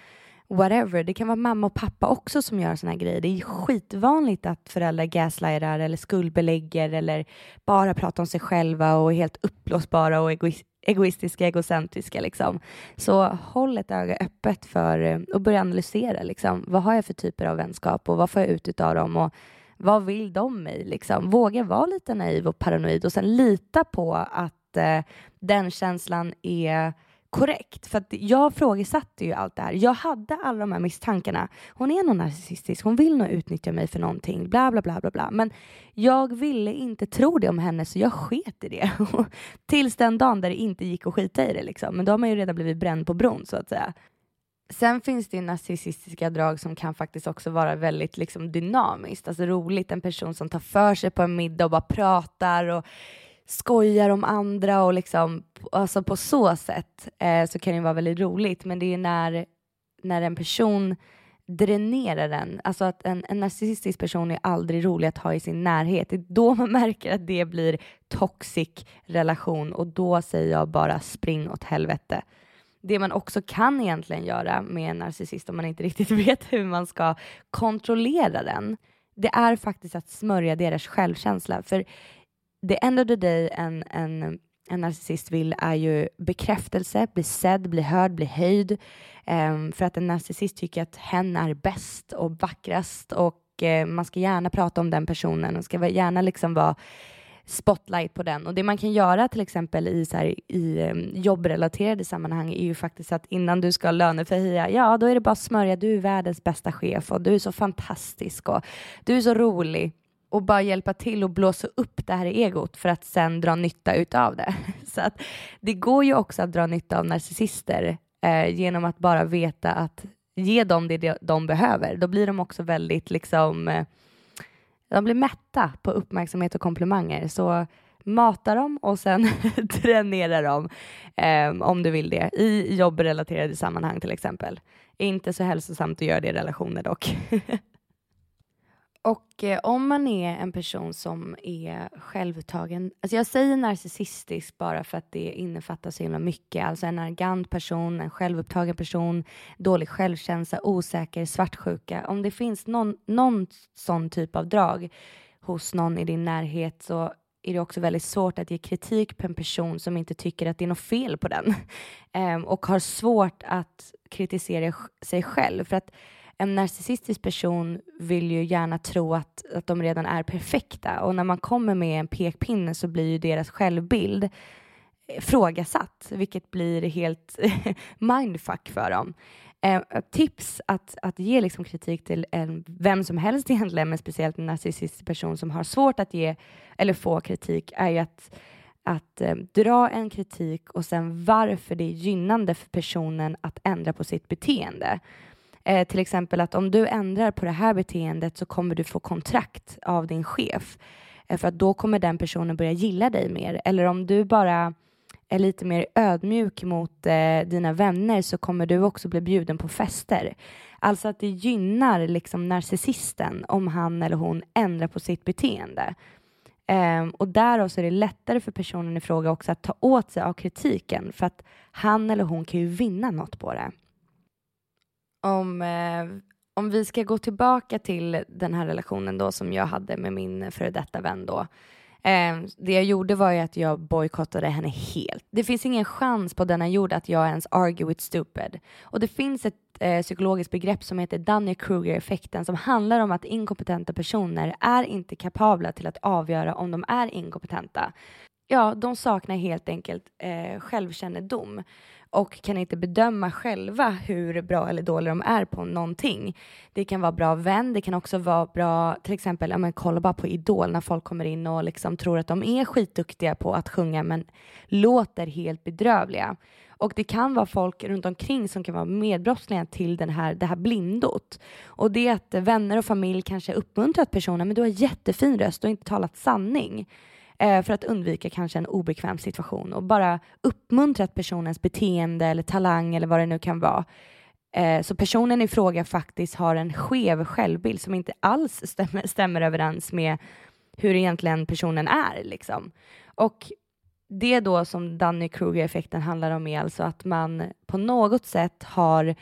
whatever. Det kan vara mamma och pappa också som gör såna här grejer. Det är skitvanligt att föräldrar gaslightar eller skuldbelägger eller bara pratar om sig själva och är helt uppblåsbara och egoistiska egoistiska, egocentriska. Liksom. Så håll ett öga öppet för eh, och börja analysera. Liksom. Vad har jag för typer av vänskap och vad får jag ut av dem? Och vad vill de mig? Liksom? Våga vara lite naiv och paranoid och sen lita på att eh, den känslan är korrekt. För att jag frågesatte ju allt det här. Jag hade alla de här misstankarna. Hon är nog narcissistisk, hon vill nog utnyttja mig för någonting, bla bla bla bla bla. Men jag ville inte tro det om henne så jag sket i det. Tills den dagen där det inte gick att skita i det liksom. Men då har man ju redan blivit bränd på bron så att säga. Sen finns det ju narcissistiska drag som kan faktiskt också vara väldigt liksom, dynamiskt, alltså roligt. En person som tar för sig på en middag och bara pratar och skojar om andra och liksom, alltså på så sätt eh, så kan det vara väldigt roligt. Men det är när, när en person dränerar den, alltså att en, en narcissistisk person är aldrig rolig att ha i sin närhet. Det är då man märker att det blir toxic relation och då säger jag bara spring åt helvete det man också kan egentligen göra med en narcissist om man inte riktigt vet hur man ska kontrollera den, det är faktiskt att smörja deras självkänsla. För the end of the day en, en, en narcissist vill är ju bekräftelse, bli sedd, bli hörd, bli höjd. Um, för att en narcissist tycker att hen är bäst och vackrast och uh, man ska gärna prata om den personen och ska gärna liksom vara spotlight på den. Och det man kan göra till exempel i, så här, i um, jobbrelaterade sammanhang är ju faktiskt att innan du ska löneförhöja, ja då är det bara att smörja, du är världens bästa chef och du är så fantastisk och du är så rolig och bara hjälpa till och blåsa upp det här egot för att sen dra nytta utav det. Så att det går ju också att dra nytta av narcissister eh, genom att bara veta att ge dem det de behöver. Då blir de också väldigt liksom eh, de blir mätta på uppmärksamhet och komplimanger. Så mata dem och sen dränera dem eh, om du vill det i jobbrelaterade sammanhang till exempel. Inte så hälsosamt att göra det i relationer dock. Och eh, om man är en person som är självupptagen, alltså jag säger narcissistisk bara för att det innefattar så himla mycket, alltså en arrogant person, en självupptagen person, dålig självkänsla, osäker, svartsjuka. Om det finns någon, någon sån typ av drag hos någon i din närhet så är det också väldigt svårt att ge kritik på en person som inte tycker att det är något fel på den um, och har svårt att kritisera sig själv. För att en narcissistisk person vill ju gärna tro att, att de redan är perfekta och när man kommer med en pekpinne så blir ju deras självbild eh, frågasatt, vilket blir helt mindfuck för dem. Eh, tips att, att ge liksom kritik till en, vem som helst egentligen, men speciellt en narcissistisk person som har svårt att ge eller få kritik, är ju att, att eh, dra en kritik och sen varför det är gynnande för personen att ändra på sitt beteende. Eh, till exempel att om du ändrar på det här beteendet så kommer du få kontrakt av din chef. Eh, för att då kommer den personen börja gilla dig mer. Eller om du bara är lite mer ödmjuk mot eh, dina vänner så kommer du också bli bjuden på fester. Alltså att det gynnar liksom narcissisten om han eller hon ändrar på sitt beteende. Um, och därav så är det lättare för personen i fråga också att ta åt sig av kritiken för att han eller hon kan ju vinna något på det om, eh, om vi ska gå tillbaka till den här relationen då som jag hade med min före detta vän då. Eh, det jag gjorde var ju att jag bojkottade henne helt. Det finns ingen chans på denna jord att jag ens argue with stupid. Och det finns ett eh, psykologiskt begrepp som heter Dunning-Kruger-effekten som handlar om att inkompetenta personer är inte kapabla till att avgöra om de är inkompetenta. Ja, de saknar helt enkelt eh, självkännedom och kan inte bedöma själva hur bra eller dåliga de är på någonting. Det kan vara bra vän, det kan också vara bra, till exempel, ja, men kolla bara på Idol när folk kommer in och liksom tror att de är skitduktiga på att sjunga men låter helt bedrövliga. Och det kan vara folk runt omkring som kan vara medbrottslingar till den här, det här blindot. Och det är att vänner och familj kanske uppmuntrat personen, men du har jättefin röst och inte talat sanning eh, för att undvika kanske en obekväm situation och bara uppmuntrat personens beteende eller talang eller vad det nu kan vara. Eh, så personen i fråga faktiskt har en skev självbild som inte alls stämmer, stämmer överens med hur egentligen personen är. Liksom. Och det då som Danny Kruger-effekten handlar om är alltså att man på något sätt har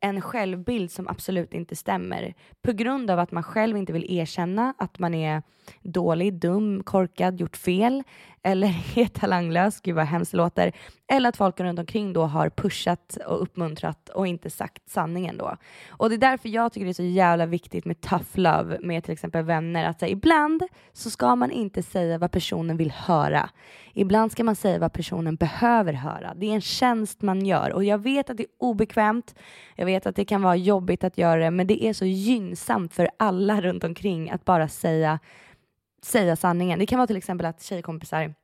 en självbild som absolut inte stämmer på grund av att man själv inte vill erkänna att man är dålig, dum, korkad, gjort fel eller är talanglös, gud vad hemskt det låter, eller att folk runt omkring då har pushat och uppmuntrat och inte sagt sanningen då. Och det är därför jag tycker det är så jävla viktigt med tough love med till exempel vänner, att här, ibland så ska man inte säga vad personen vill höra. Ibland ska man säga vad personen behöver höra. Det är en tjänst man gör och jag vet att det är obekvämt. Jag vet att det kan vara jobbigt att göra det, men det är så gynnsamt för alla runt omkring att bara säga säga sanningen. Det kan vara till exempel att tjejkompisar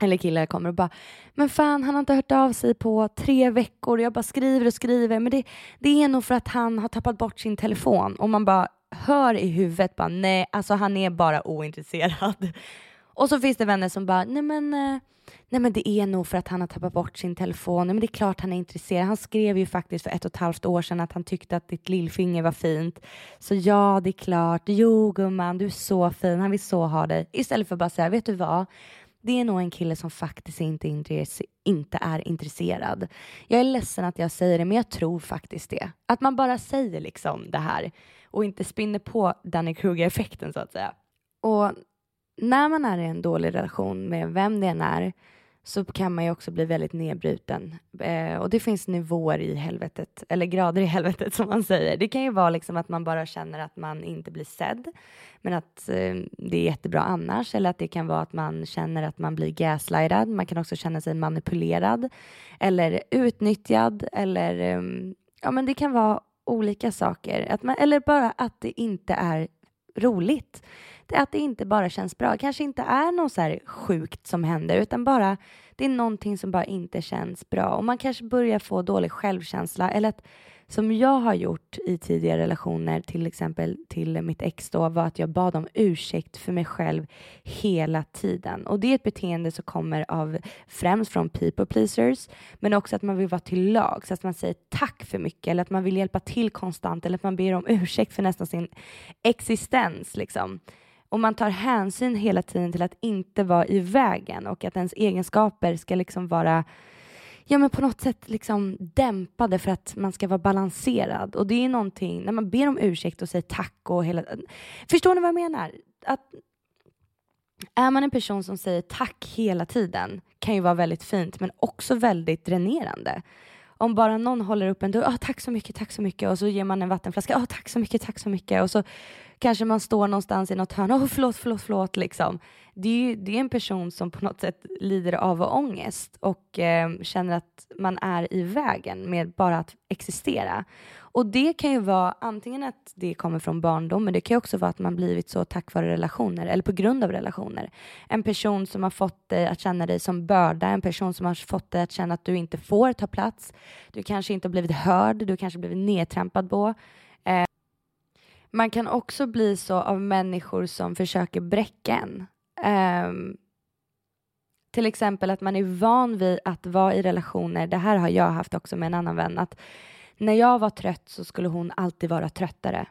eller killar kommer och bara, men fan han har inte hört av sig på tre veckor. Jag bara skriver och skriver, men det, det är nog för att han har tappat bort sin telefon. Och man bara hör i huvudet bara, nej, alltså han är bara ointresserad. Och så finns det vänner som bara, nej men, eh, nej men det är nog för att han har tappat bort sin telefon. Nej men det är klart han är intresserad. Han skrev ju faktiskt för ett och ett halvt år sedan att han tyckte att ditt lillfinger var fint. Så ja, det är klart. Jo gumman, du är så fin. Han vill så ha dig. Istället för att bara säga, vet du vad? Det är nog en kille som faktiskt inte, inte är intresserad. Jag är ledsen att jag säger det, men jag tror faktiskt det. Att man bara säger liksom det här och inte spinner på Danny Kruger-effekten så att säga. Och när man är i en dålig relation med vem det än är så kan man ju också bli väldigt nedbruten. Eh, och det finns nivåer i helvetet, eller grader i helvetet som man säger. Det kan ju vara liksom att man bara känner att man inte blir sedd, men att eh, det är jättebra annars. Eller att det kan vara att man känner att man blir gaslightad. Man kan också känna sig manipulerad eller utnyttjad. Eller eh, ja, men det kan vara olika saker. Att man, eller bara att det inte är roligt att det inte bara känns bra. kanske inte är något så här sjukt som händer utan bara det är någonting som bara inte känns bra och man kanske börjar få dålig självkänsla eller att som jag har gjort i tidigare relationer, till exempel till mitt ex då, var att jag bad om ursäkt för mig själv hela tiden. Och det är ett beteende som kommer av främst från people pleasers, men också att man vill vara till lag, så att man säger tack för mycket eller att man vill hjälpa till konstant eller att man ber om ursäkt för nästan sin existens liksom och man tar hänsyn hela tiden till att inte vara i vägen och att ens egenskaper ska liksom vara ja, men på något sätt liksom dämpade för att man ska vara balanserad. Och det är någonting, när man ber om ursäkt och säger tack och hela... Förstår ni vad jag menar? Att är man en person som säger tack hela tiden kan ju vara väldigt fint men också väldigt dränerande. Om bara någon håller upp en dörr, oh, tack så mycket, tack så mycket och så ger man en vattenflaska, oh, tack så mycket, tack så mycket och så kanske man står någonstans i något hörn, oh, förlåt, förlåt, förlåt liksom. Det är, det är en person som på något sätt lider av ångest och eh, känner att man är i vägen med bara att existera. Och det kan ju vara antingen att det kommer från barndom, men det kan också vara att man blivit så tack vare relationer eller på grund av relationer. En person som har fått dig att känna dig som börda, en person som har fått dig att känna att du inte får ta plats. Du kanske inte har blivit hörd, du kanske blivit nedtrampad på. Eh, man kan också bli så av människor som försöker bräcka en. Um, till exempel att man är van vid att vara i relationer. Det här har jag haft också med en annan vän. Att när jag var trött så skulle hon alltid vara tröttare.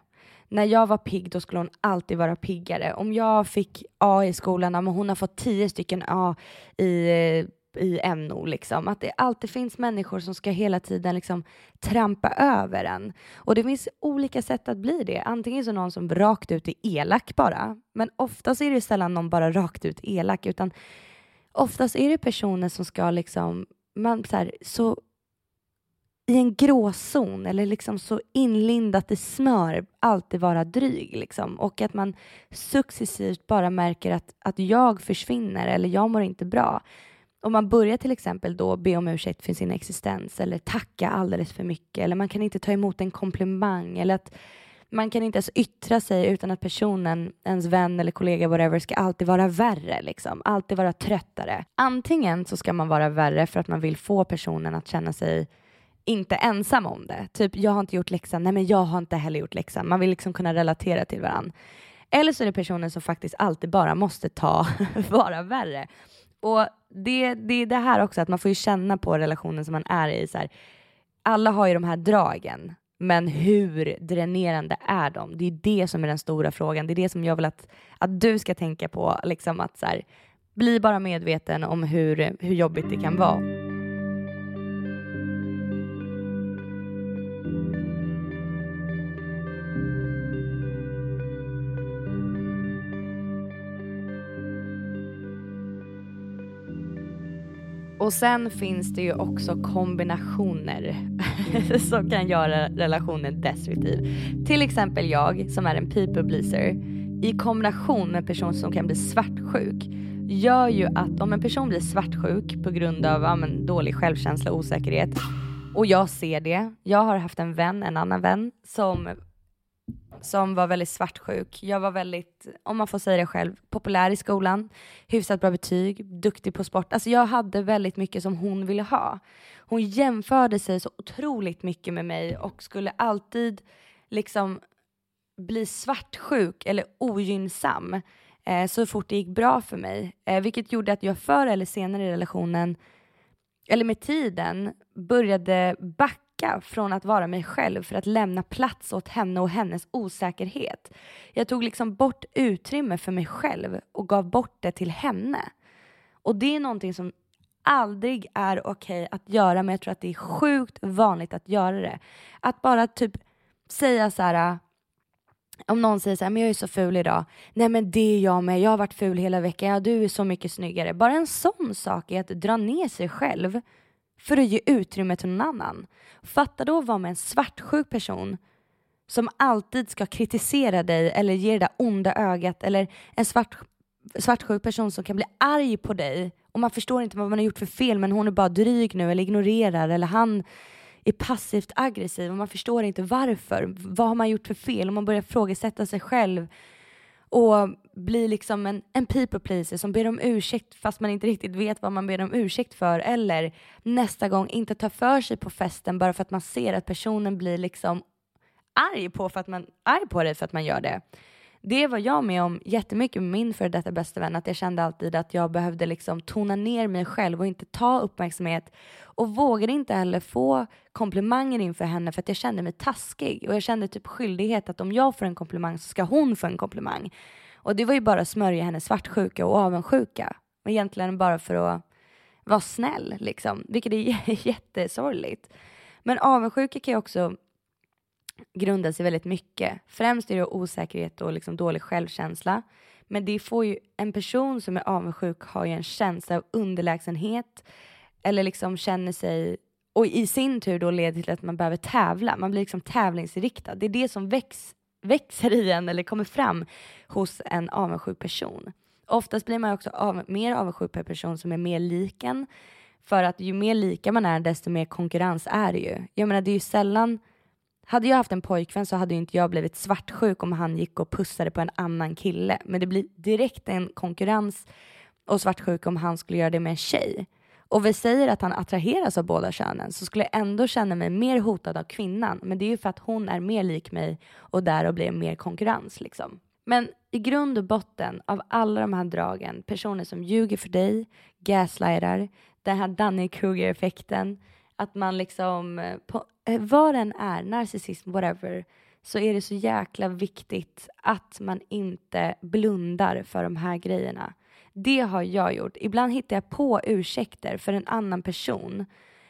När jag var pigg då skulle hon alltid vara piggare. Om jag fick A i skolan, men hon har fått tio stycken A i eh, i NO, liksom. Att det alltid finns människor som ska hela tiden liksom trampa över en. Och det finns olika sätt att bli det. Antingen så någon som rakt ut är elak bara, men oftast är det sällan någon bara rakt ut elak, utan oftast är det personer som ska liksom, man så, här, så i en gråzon eller liksom så inlindat i smör alltid vara dryg liksom. och att man successivt bara märker att, att jag försvinner eller jag mår inte bra om man börjar till exempel då be om ursäkt för sin existens eller tacka alldeles för mycket eller man kan inte ta emot en komplimang eller att man kan inte ens yttra sig utan att personen, ens vän eller kollega, whatever, ska alltid vara värre, liksom. alltid vara tröttare. Antingen så ska man vara värre för att man vill få personen att känna sig inte ensam om det. Typ, jag har inte gjort läxan, nej men jag har inte heller gjort läxan. Man vill liksom kunna relatera till varandra. Eller så är det personen som faktiskt alltid bara måste ta, vara värre. Och det, det är det här också, att man får ju känna på relationen som man är i. Så här, alla har ju de här dragen, men hur dränerande är de? Det är det som är den stora frågan. Det är det som jag vill att, att du ska tänka på. Liksom att så här, bli bara medveten om hur, hur jobbigt det kan vara. Och sen finns det ju också kombinationer som kan göra relationen destruktiv. Till exempel jag som är en people pleaser i kombination med en person som kan bli svartsjuk gör ju att om en person blir svartsjuk på grund av ja, men, dålig självkänsla och osäkerhet och jag ser det. Jag har haft en vän, en annan vän som som var väldigt svartsjuk. Jag var väldigt, om man får säga det själv, populär i skolan, hyfsat bra betyg, duktig på sport. Alltså jag hade väldigt mycket som hon ville ha. Hon jämförde sig så otroligt mycket med mig och skulle alltid liksom bli svartsjuk eller ogynnsam eh, så fort det gick bra för mig. Eh, vilket gjorde att jag förr eller senare i relationen, eller med tiden, började backa backa från att vara mig själv för att lämna plats åt henne och hennes osäkerhet. Jag tog liksom bort utrymme för mig själv och gav bort det till henne. Och det är någonting som aldrig är okej okay att göra men jag tror att det är sjukt vanligt att göra det. Att bara typ säga så här äh, om någon säger så här, men jag är så ful idag. Nej men det är jag med, jag har varit ful hela veckan, ja du är så mycket snyggare. Bara en sån sak är att dra ner sig själv för att ge utrymme till någon annan. Fatta då att vara med en svartsjuk person som alltid ska kritisera dig eller ge det där onda ögat eller en svart, svartsjuk person som kan bli arg på dig och man förstår inte vad man har gjort för fel men hon är bara dryg nu eller ignorerar eller han är passivt aggressiv och man förstår inte varför. Vad har man gjort för fel? Och man börjar frågasätta sig själv och blir liksom en, en people pleaser som ber om ursäkt fast man inte riktigt vet vad man ber om ursäkt för eller nästa gång inte ta för sig på festen bara för att man ser att personen blir liksom arg på, för att man, arg på dig för att man gör det det var jag med om jättemycket med min före detta bästa vän, att jag kände alltid att jag behövde liksom tona ner mig själv och inte ta uppmärksamhet och vågade inte heller få komplimanger inför henne för att jag kände mig taskig och jag kände typ skyldighet att om jag får en komplimang så ska hon få en komplimang. Och det var ju bara att smörja hennes svartsjuka och avundsjuka. Och egentligen bara för att vara snäll liksom, vilket är jättesorgligt. Men avundsjuka kan ju också grundar sig väldigt mycket. Främst är det osäkerhet och liksom dålig självkänsla. Men det får ju, en person som är avundsjuk har ju en känsla av underlägsenhet eller liksom känner sig och i sin tur då leder till att man behöver tävla. Man blir liksom tävlingsriktad. Det är det som väcks växer i en eller kommer fram hos en avundsjuk person. Oftast blir man också av, mer avundsjuk på en person som är mer lik en. För att ju mer lika man är desto mer konkurrens är det ju. Jag menar det är ju sällan hade jag haft en pojkvän så hade inte jag blivit svartsjuk om han gick och pussade på en annan kille. Men det blir direkt en konkurrens och svartsjuk om han skulle göra det med en tjej. Och vi säger att han attraheras av båda könen så skulle jag ändå känna mig mer hotad av kvinnan. Men det är ju för att hon är mer lik mig och därav blir mer konkurrens liksom. Men i grund och botten av alla de här dragen, personer som ljuger för dig, gaslightar, den här Dunning-Kruger-effekten, att man liksom, eh, på, eh, vad den är, narcissism, whatever, så är det så jäkla viktigt att man inte blundar för de här grejerna. Det har jag gjort. Ibland hittar jag på ursäkter för en annan person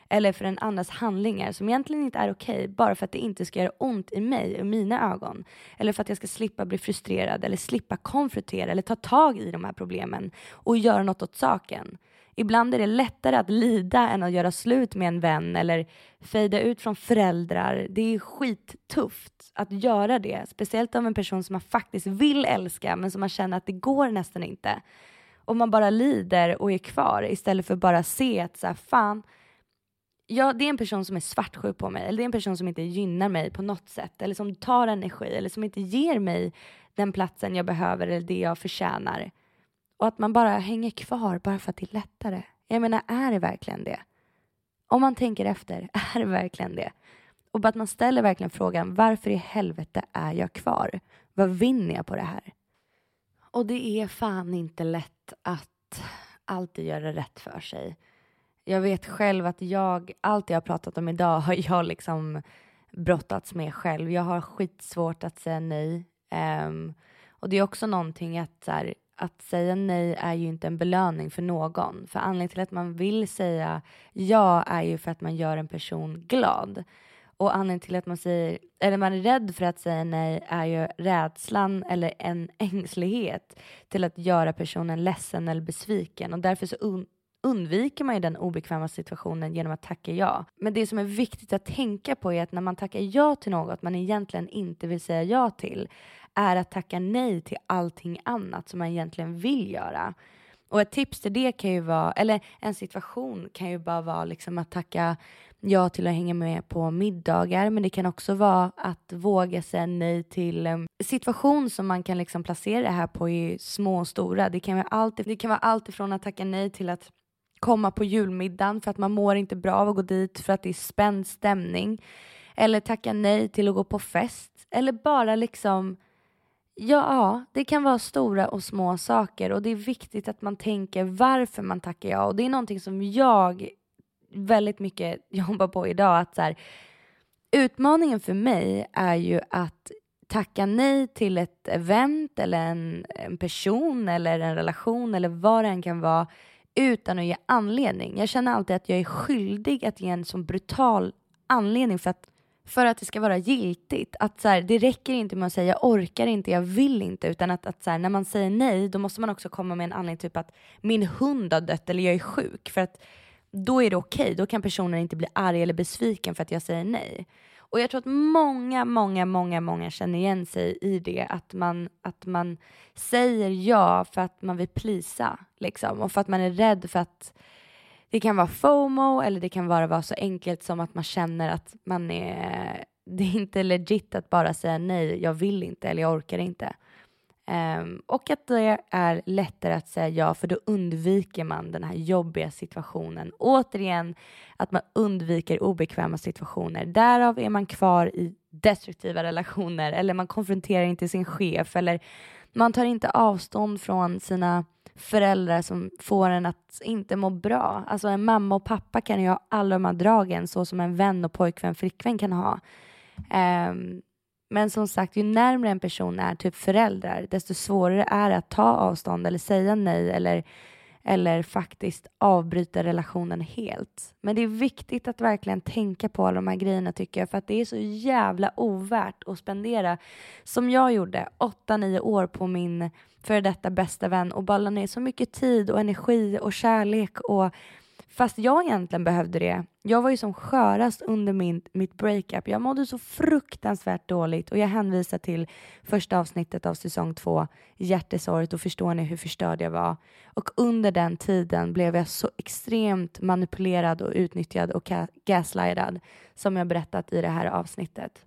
eller för en annans handlingar som egentligen inte är okej okay, bara för att det inte ska göra ont i mig och mina ögon. Eller för att jag ska slippa bli frustrerad eller slippa konfrontera eller ta tag i de här problemen och göra något åt saken. Ibland är det lättare att lida än att göra slut med en vän eller fejda ut från föräldrar. Det är skittufft att göra det, speciellt av en person som man faktiskt vill älska men som man känner att det går nästan inte. Och man bara lider och är kvar istället för bara se att så här, fan, ja, det är en person som är svartsjuk på mig eller det är en person som inte gynnar mig på något sätt eller som tar energi eller som inte ger mig den platsen jag behöver eller det jag förtjänar. Och att man bara hänger kvar bara för att det är lättare. Jag menar, är det verkligen det? Om man tänker efter, är det verkligen det? Och att man ställer verkligen frågan, varför i helvete är jag kvar? Vad vinner jag på det här? Och det är fan inte lätt att alltid göra rätt för sig. Jag vet själv att jag, allt jag har pratat om idag har jag liksom brottats med själv. Jag har skitsvårt att säga nej. Um, och det är också någonting att så här, att säga nej är ju inte en belöning för någon. För anledningen till att man vill säga ja är ju för att man gör en person glad. Och anledningen till att man säger, eller man är rädd för att säga nej är ju rädslan eller en ängslighet till att göra personen ledsen eller besviken. Och därför så undviker man ju den obekväma situationen genom att tacka ja. Men det som är viktigt att tänka på är att när man tackar ja till något man egentligen inte vill säga ja till är att tacka nej till allting annat som man egentligen vill göra. Och ett tips till det kan ju vara, eller en situation kan ju bara vara liksom att tacka ja till att hänga med på middagar, men det kan också vara att våga säga nej till um, situation som man kan liksom placera det här på i små och stora. Det kan vara allt, det kan vara allt ifrån att tacka nej till att komma på julmiddagen för att man mår inte bra av att gå dit för att det är spänd stämning. Eller tacka nej till att gå på fest. Eller bara liksom Ja, det kan vara stora och små saker och det är viktigt att man tänker varför man tackar ja. Och det är någonting som jag väldigt mycket jobbar på idag. Att så här, utmaningen för mig är ju att tacka nej till ett event eller en, en person eller en relation eller vad det än kan vara utan att ge anledning. Jag känner alltid att jag är skyldig att ge en sån brutal anledning för att för att det ska vara giltigt. Att så här, det räcker inte med att säga jag orkar inte, jag vill inte, utan att, att så här, när man säger nej, då måste man också komma med en anledning, typ att min hund har dött eller jag är sjuk. För att då är det okej, okay. då kan personen inte bli arg eller besviken för att jag säger nej. Och jag tror att många, många, många, många känner igen sig i det, att man, att man säger ja för att man vill plisa, liksom, och för att man är rädd för att det kan vara FOMO eller det kan bara vara så enkelt som att man känner att man är, det är inte legit att bara säga nej, jag vill inte eller jag orkar inte. Um, och att det är lättare att säga ja, för då undviker man den här jobbiga situationen. Återigen, att man undviker obekväma situationer. Därav är man kvar i destruktiva relationer eller man konfronterar inte sin chef eller man tar inte avstånd från sina föräldrar som får en att inte må bra. Alltså en mamma och pappa kan ju ha alla de här dragen så som en vän och pojkvän, flickvän kan ha. Um, men som sagt, ju närmare en person är, typ föräldrar, desto svårare är det att ta avstånd eller säga nej eller, eller faktiskt avbryta relationen helt. Men det är viktigt att verkligen tänka på alla de här grejerna tycker jag, för att det är så jävla ovärt att spendera, som jag gjorde, åtta, nio år på min före detta bästa vän och balla ner så mycket tid och energi och kärlek och Fast jag egentligen behövde det. Jag var ju som skörast under min, mitt breakup. Jag mådde så fruktansvärt dåligt och jag hänvisar till första avsnittet av säsong två, hjärtesorg, och förstår ni hur förstörd jag var. Och under den tiden blev jag så extremt manipulerad och utnyttjad och gaslightad som jag berättat i det här avsnittet.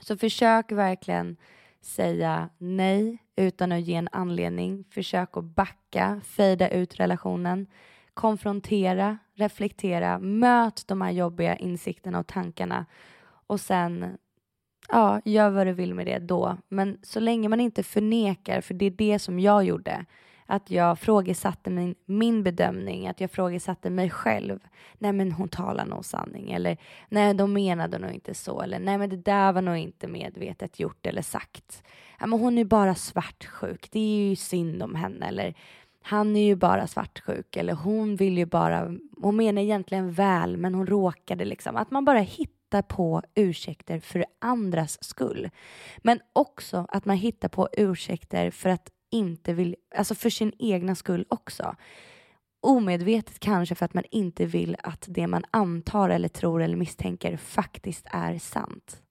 Så försök verkligen säga nej utan att ge en anledning. Försök att backa, fejda ut relationen konfrontera, reflektera, möt de här jobbiga insikterna och tankarna och sen ja, gör vad du vill med det då. Men så länge man inte förnekar, för det är det som jag gjorde, att jag frågesatte min, min bedömning, att jag frågesatte mig själv. Nej men hon talar nog sanning eller nej de menade nog inte så eller nej men det där var nog inte medvetet gjort eller sagt. Ja, men hon är bara svartsjuk, det är ju synd om henne eller han är ju bara svartsjuk eller hon vill ju bara, hon menar egentligen väl men hon råkade liksom. Att man bara hittar på ursäkter för andras skull. Men också att man hittar på ursäkter för att inte vill, alltså för sin egna skull också. Omedvetet kanske för att man inte vill att det man antar eller tror eller misstänker faktiskt är sant.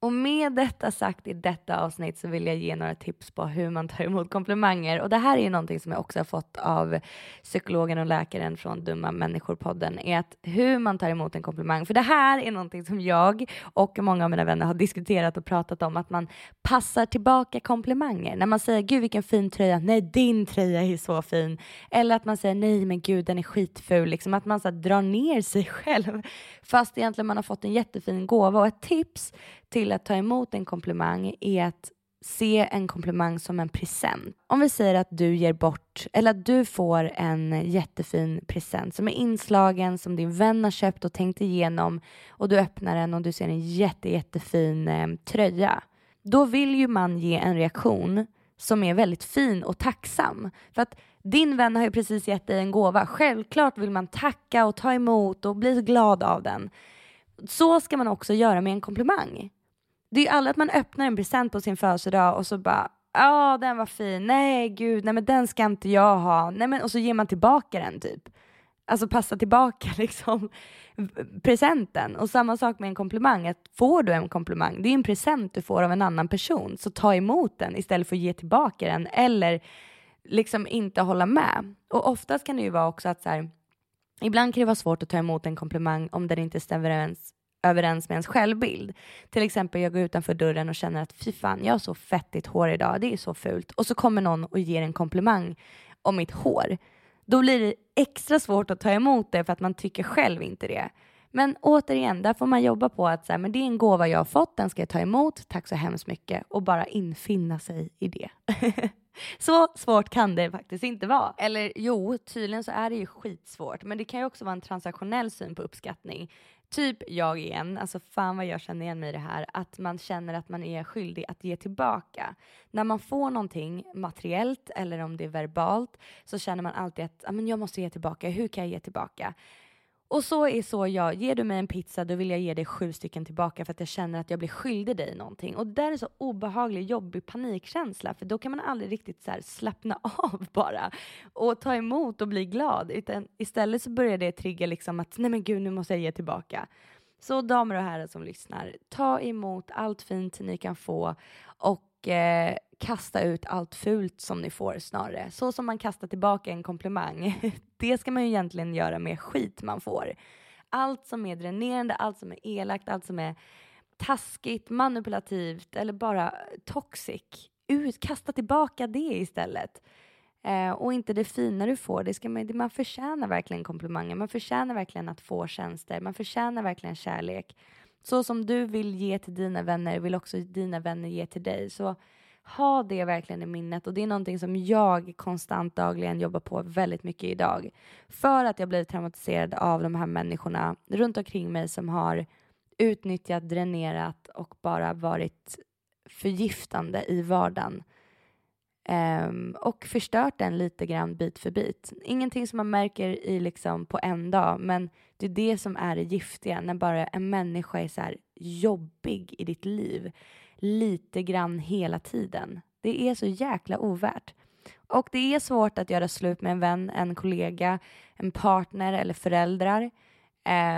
Och med detta sagt i detta avsnitt så vill jag ge några tips på hur man tar emot komplimanger. Och det här är ju någonting som jag också har fått av psykologen och läkaren från Dumma människor-podden, är att hur man tar emot en komplimang. För det här är någonting som jag och många av mina vänner har diskuterat och pratat om, att man passar tillbaka komplimanger. När man säger gud vilken fin tröja, nej din tröja är så fin. Eller att man säger nej men gud den är skitful, liksom att man så drar ner sig själv. Fast egentligen man har fått en jättefin gåva. Och ett tips till att ta emot en komplimang är att se en komplimang som en present. Om vi säger att du ger bort, eller att du får en jättefin present som är inslagen, som din vän har köpt och tänkt igenom och du öppnar den och du ser en jätte, jättefin eh, tröja. Då vill ju man ge en reaktion som är väldigt fin och tacksam. För att din vän har ju precis gett dig en gåva. Självklart vill man tacka och ta emot och bli glad av den. Så ska man också göra med en komplimang det är ju aldrig att man öppnar en present på sin födelsedag och så bara ja den var fin, nej gud, nej men den ska inte jag ha, nej men och så ger man tillbaka den typ. Alltså passa tillbaka liksom presenten. Och samma sak med en komplimang, att får du en komplimang, det är en present du får av en annan person, så ta emot den istället för att ge tillbaka den eller liksom inte hålla med. Och oftast kan det ju vara också att så här, ibland kan det vara svårt att ta emot en komplimang om den inte stämmer överens, överens med ens självbild. Till exempel jag går utanför dörren och känner att fy fan, jag har så fettigt hår idag, det är så fult. Och så kommer någon och ger en komplimang om mitt hår. Då blir det extra svårt att ta emot det för att man tycker själv inte det. Men återigen, där får man jobba på att så här, men det är en gåva jag har fått, den ska jag ta emot, tack så hemskt mycket och bara infinna sig i det. så svårt kan det faktiskt inte vara. Eller jo, tydligen så är det ju skitsvårt, men det kan ju också vara en transaktionell syn på uppskattning. Typ jag igen, alltså fan vad jag känner igen mig i det här, att man känner att man är skyldig att ge tillbaka. När man får någonting materiellt eller om det är verbalt så känner man alltid att ah, men jag måste ge tillbaka, hur kan jag ge tillbaka? Och så är så jag, ger du mig en pizza då vill jag ge dig sju stycken tillbaka för att jag känner att jag blir skyldig dig någonting. Och där är så obehaglig, jobbig panikkänsla för då kan man aldrig riktigt så slappna av bara och ta emot och bli glad. Utan istället så börjar det trigga liksom att nej men gud nu måste jag ge tillbaka. Så damer och herrar som lyssnar, ta emot allt fint ni kan få och eh, kasta ut allt fult som ni får snarare. Så som man kastar tillbaka en komplimang. Det ska man ju egentligen göra med skit man får. Allt som är dränerande, allt som är elakt, allt som är taskigt, manipulativt eller bara toxic. Ut, kasta tillbaka det istället. Eh, och inte det fina du får. Det ska man, man förtjänar verkligen komplimanger. Man förtjänar verkligen att få tjänster. Man förtjänar verkligen kärlek. Så som du vill ge till dina vänner vill också dina vänner ge till dig. Så ha det verkligen i minnet och det är någonting som jag konstant dagligen jobbar på väldigt mycket idag. För att jag blir traumatiserad av de här människorna runt omkring mig som har utnyttjat, dränerat och bara varit förgiftande i vardagen. Um, och förstört den lite grann bit för bit. Ingenting som man märker i liksom på en dag, men det är det som är det giftiga, när bara en människa är så här jobbig i ditt liv lite grann hela tiden. Det är så jäkla ovärt. Och det är svårt att göra slut med en vän, en kollega, en partner eller föräldrar.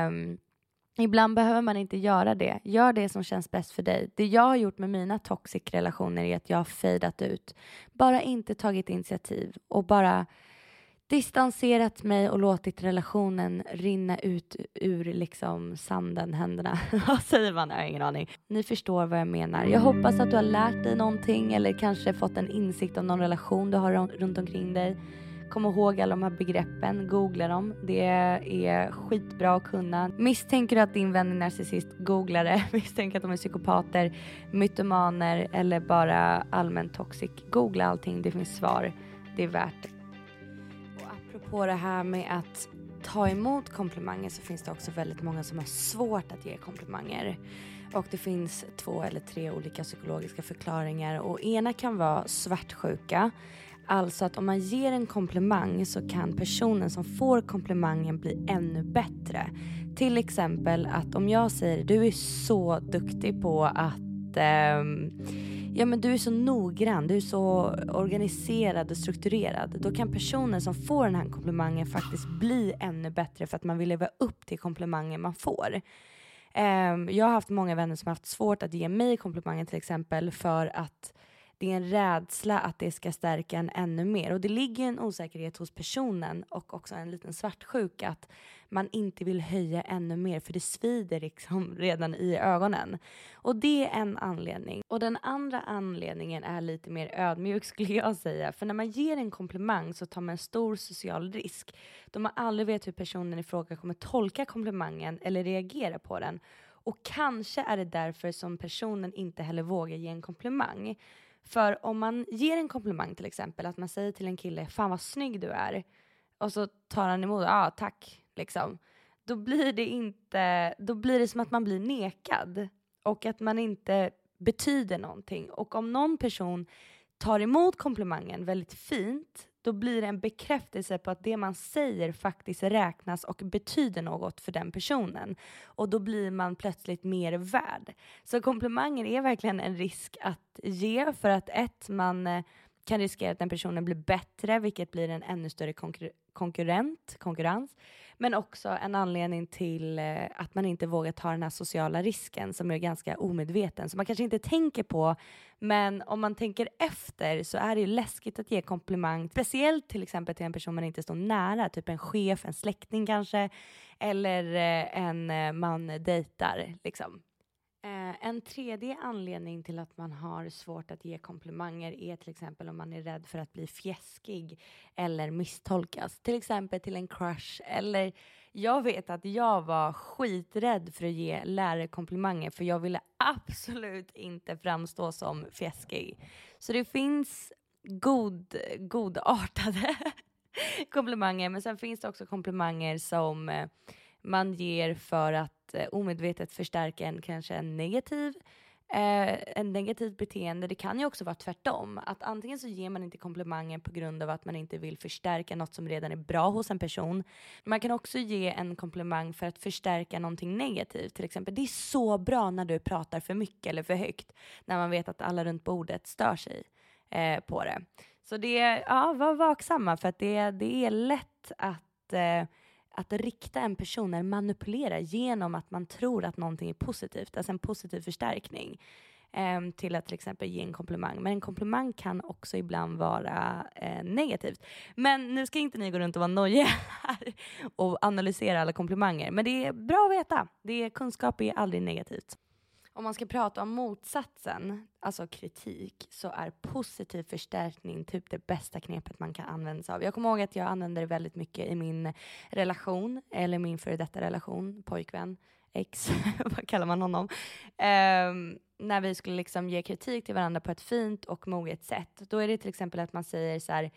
Um, ibland behöver man inte göra det. Gör det som känns bäst för dig. Det jag har gjort med mina toxic relationer är att jag har fejdat ut. Bara inte tagit initiativ och bara distanserat mig och låtit relationen rinna ut ur liksom sanden, händerna. Vad säger man? Jag har ingen aning. Ni förstår vad jag menar. Jag hoppas att du har lärt dig någonting eller kanske fått en insikt om någon relation du har runt omkring dig. Kom ihåg alla de här begreppen, googla dem. Det är skitbra att kunna. Misstänker du att din vän är narcissist, googla det. Misstänker att de är psykopater, mytomaner eller bara allmänt toxic, googla allting, det finns svar. Det är värt på det här med att ta emot komplimanger så finns det också väldigt många som har svårt att ge komplimanger. Och det finns två eller tre olika psykologiska förklaringar och ena kan vara svartsjuka. Alltså att om man ger en komplimang så kan personen som får komplimangen bli ännu bättre. Till exempel att om jag säger du är så duktig på att eh, ja men du är så noggrann, du är så organiserad och strukturerad. Då kan personen som får den här komplimangen faktiskt bli ännu bättre för att man vill leva upp till komplimangen man får. Um, jag har haft många vänner som har haft svårt att ge mig komplimangen till exempel för att det är en rädsla att det ska stärka en ännu mer. Och det ligger en osäkerhet hos personen och också en liten svartsjuka att man inte vill höja ännu mer för det svider liksom redan i ögonen. Och det är en anledning. Och den andra anledningen är lite mer ödmjuk skulle jag säga. För när man ger en komplimang så tar man en stor social risk. Då man aldrig vet hur personen i fråga kommer tolka komplimangen eller reagera på den. Och kanske är det därför som personen inte heller vågar ge en komplimang. För om man ger en komplimang till exempel, att man säger till en kille, fan vad snygg du är, och så tar han emot, ja ah, tack, liksom. Då blir det inte, då blir det som att man blir nekad och att man inte betyder någonting. Och om någon person tar emot komplimangen väldigt fint, då blir det en bekräftelse på att det man säger faktiskt räknas och betyder något för den personen. Och då blir man plötsligt mer värd. Så komplimanger är verkligen en risk att ge för att ett, man eh, kan riskera att den personen blir bättre, vilket blir en ännu större konkur konkurrent, konkurrens. Men också en anledning till eh, att man inte vågar ta den här sociala risken som är ganska omedveten, som man kanske inte tänker på. Men om man tänker efter så är det ju läskigt att ge komplimang, speciellt till exempel till en person man inte står nära, typ en chef, en släkting kanske, eller eh, en eh, man dejtar. Liksom. Eh, en tredje anledning till att man har svårt att ge komplimanger är till exempel om man är rädd för att bli fjäskig eller misstolkas. Till exempel till en crush eller jag vet att jag var skiträdd för att ge lärare komplimanger för jag ville absolut inte framstå som fjäskig. Så det finns god, godartade komplimanger men sen finns det också komplimanger som eh, man ger för att Eh, omedvetet förstärka en kanske en negativ eh, en negativt beteende. Det kan ju också vara tvärtom. Att antingen så ger man inte komplimanger på grund av att man inte vill förstärka något som redan är bra hos en person. Man kan också ge en komplimang för att förstärka någonting negativt. Till exempel, det är så bra när du pratar för mycket eller för högt. När man vet att alla runt bordet stör sig eh, på det. Så det, ja, var vaksamma för att det, det är lätt att eh, att rikta en person är manipulera genom att man tror att någonting är positivt, alltså en positiv förstärkning eh, till att till exempel ge en komplimang. Men en komplimang kan också ibland vara eh, negativt. Men nu ska inte ni gå runt och vara nojiga här och analysera alla komplimanger. Men det är bra att veta. Det är, kunskap är aldrig negativt. Om man ska prata om motsatsen, alltså kritik, så är positiv förstärkning typ det bästa knepet man kan använda sig av. Jag kommer ihåg att jag använde det väldigt mycket i min relation, eller min före detta relation, pojkvän, ex, vad kallar man honom? Um, när vi skulle liksom ge kritik till varandra på ett fint och moget sätt. Då är det till exempel att man säger så här,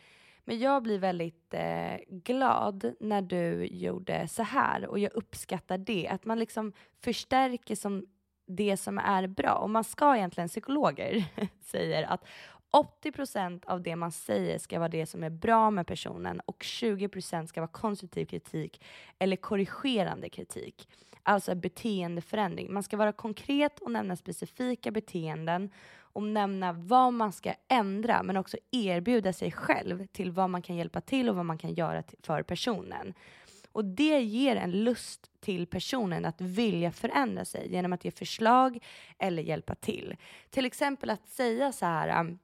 men jag blir väldigt eh, glad när du gjorde så här och jag uppskattar det. Att man liksom förstärker som det som är bra. Och man ska egentligen, psykologer säger att 80% av det man säger ska vara det som är bra med personen och 20% ska vara konstruktiv kritik eller korrigerande kritik. Alltså beteendeförändring. Man ska vara konkret och nämna specifika beteenden och nämna vad man ska ändra men också erbjuda sig själv till vad man kan hjälpa till och vad man kan göra för personen. Och det ger en lust till personen att vilja förändra sig genom att ge förslag eller hjälpa till. Till exempel att säga så här um,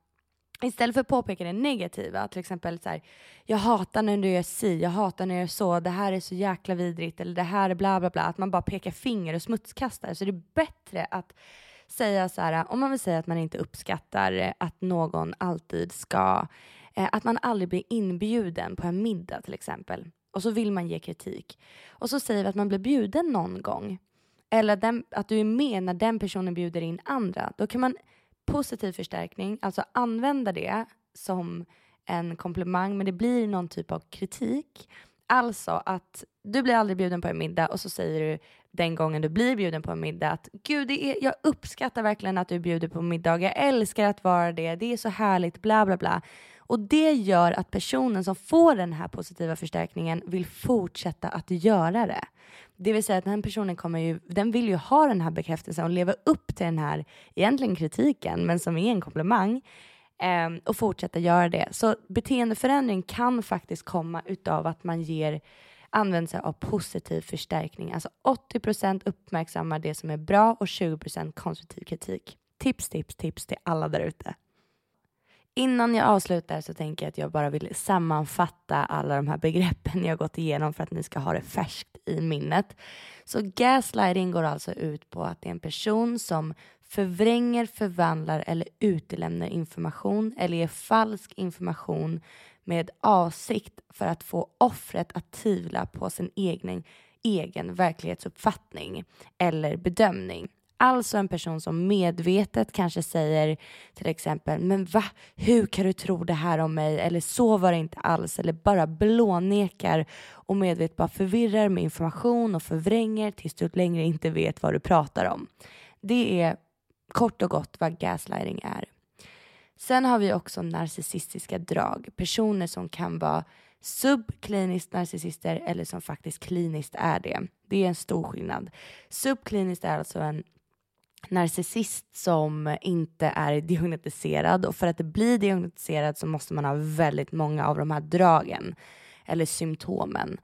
Istället för att påpeka det negativa, till exempel så här, jag hatar när du gör si, jag hatar när du gör så, det här är så jäkla vidrigt eller det här är bla bla bla, att man bara pekar finger och smutskastar. Så det är bättre att säga så här, om man vill säga att man inte uppskattar eh, att någon alltid ska, eh, att man aldrig blir inbjuden på en middag till exempel och så vill man ge kritik. Och så säger vi att man blir bjuden någon gång. Eller den, att du är med när den personen bjuder in andra. Då kan man positiv förstärkning, alltså använda det som en komplimang men det blir någon typ av kritik. Alltså att du blir aldrig bjuden på en middag och så säger du den gången du blir bjuden på en middag att gud, det är, jag uppskattar verkligen att du bjuder på middag. Jag älskar att vara det. Det är så härligt, bla bla bla. Och det gör att personen som får den här positiva förstärkningen vill fortsätta att göra det. Det vill säga att den här personen kommer ju, den vill ju ha den här bekräftelsen och leva upp till den här egentligen kritiken, men som är en komplimang ehm, och fortsätta göra det. Så beteendeförändring kan faktiskt komma utav att man ger använder sig av positiv förstärkning. Alltså 80% uppmärksammar det som är bra och 20% konstruktiv kritik. Tips, tips, tips till alla där ute. Innan jag avslutar så tänker jag att jag bara vill sammanfatta alla de här begreppen jag gått igenom för att ni ska ha det färskt i minnet. Så gaslighting går alltså ut på att det är en person som förvränger, förvandlar eller utelämnar information eller ger falsk information med avsikt för att få offret att tvivla på sin egen, egen verklighetsuppfattning eller bedömning. Alltså en person som medvetet kanske säger till exempel, men va, hur kan du tro det här om mig? Eller så var det inte alls. Eller bara blånekar och medvetet bara förvirrar med information och förvränger tills du längre inte vet vad du pratar om. Det är kort och gott vad gaslighting är. Sen har vi också narcissistiska drag. Personer som kan vara subkliniskt narcissister eller som faktiskt kliniskt är det. Det är en stor skillnad. Subkliniskt är alltså en narcissist som inte är diagnostiserad och för att bli diagnostiserad så måste man ha väldigt många av de här dragen eller symptomen.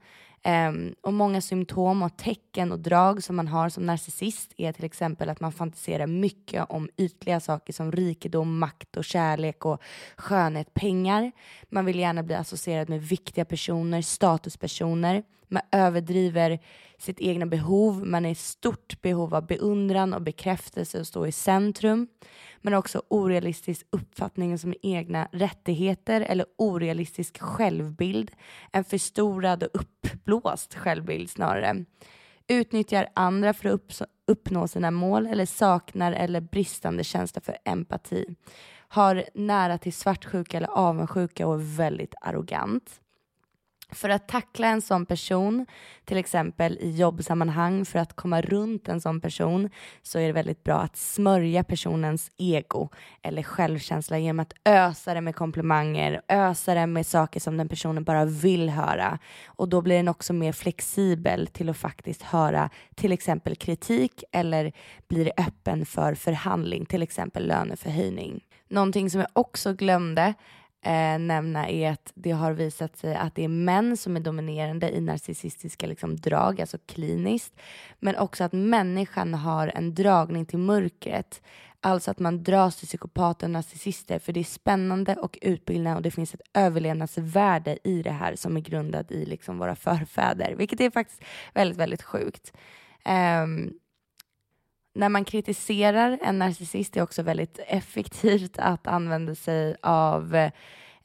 Um, och många symptom och tecken och drag som man har som narcissist är till exempel att man fantiserar mycket om ytliga saker som rikedom, makt och kärlek och skönhet, pengar. Man vill gärna bli associerad med viktiga personer, statuspersoner. Man överdriver sitt egna behov, man är i stort behov av beundran och bekräftelse och stå i centrum men också orealistisk uppfattning om sina egna rättigheter eller orealistisk självbild. En förstorad och uppblåst självbild snarare. Utnyttjar andra för att uppnå sina mål eller saknar eller bristande känsla för empati. Har nära till svartsjuka eller avundsjuka och är väldigt arrogant. För att tackla en sån person, till exempel i jobbsammanhang, för att komma runt en sån person så är det väldigt bra att smörja personens ego eller självkänsla genom att ösa det med komplimanger, ösa det med saker som den personen bara vill höra. Och då blir den också mer flexibel till att faktiskt höra till exempel kritik eller blir öppen för förhandling, till exempel löneförhöjning. Någonting som jag också glömde eh, nämna är att det har visat sig att det är män som är dominerande i narcissistiska liksom, drag, alltså kliniskt. Men också att människan har en dragning till mörkret. Alltså att man dras till psykopater och narcissister för det är spännande och utbildande och det finns ett överlevnadsvärde i det här som är grundat i liksom våra förfäder, vilket är faktiskt väldigt, väldigt sjukt. Um, när man kritiserar en narcissist är också väldigt effektivt att använda sig av eh,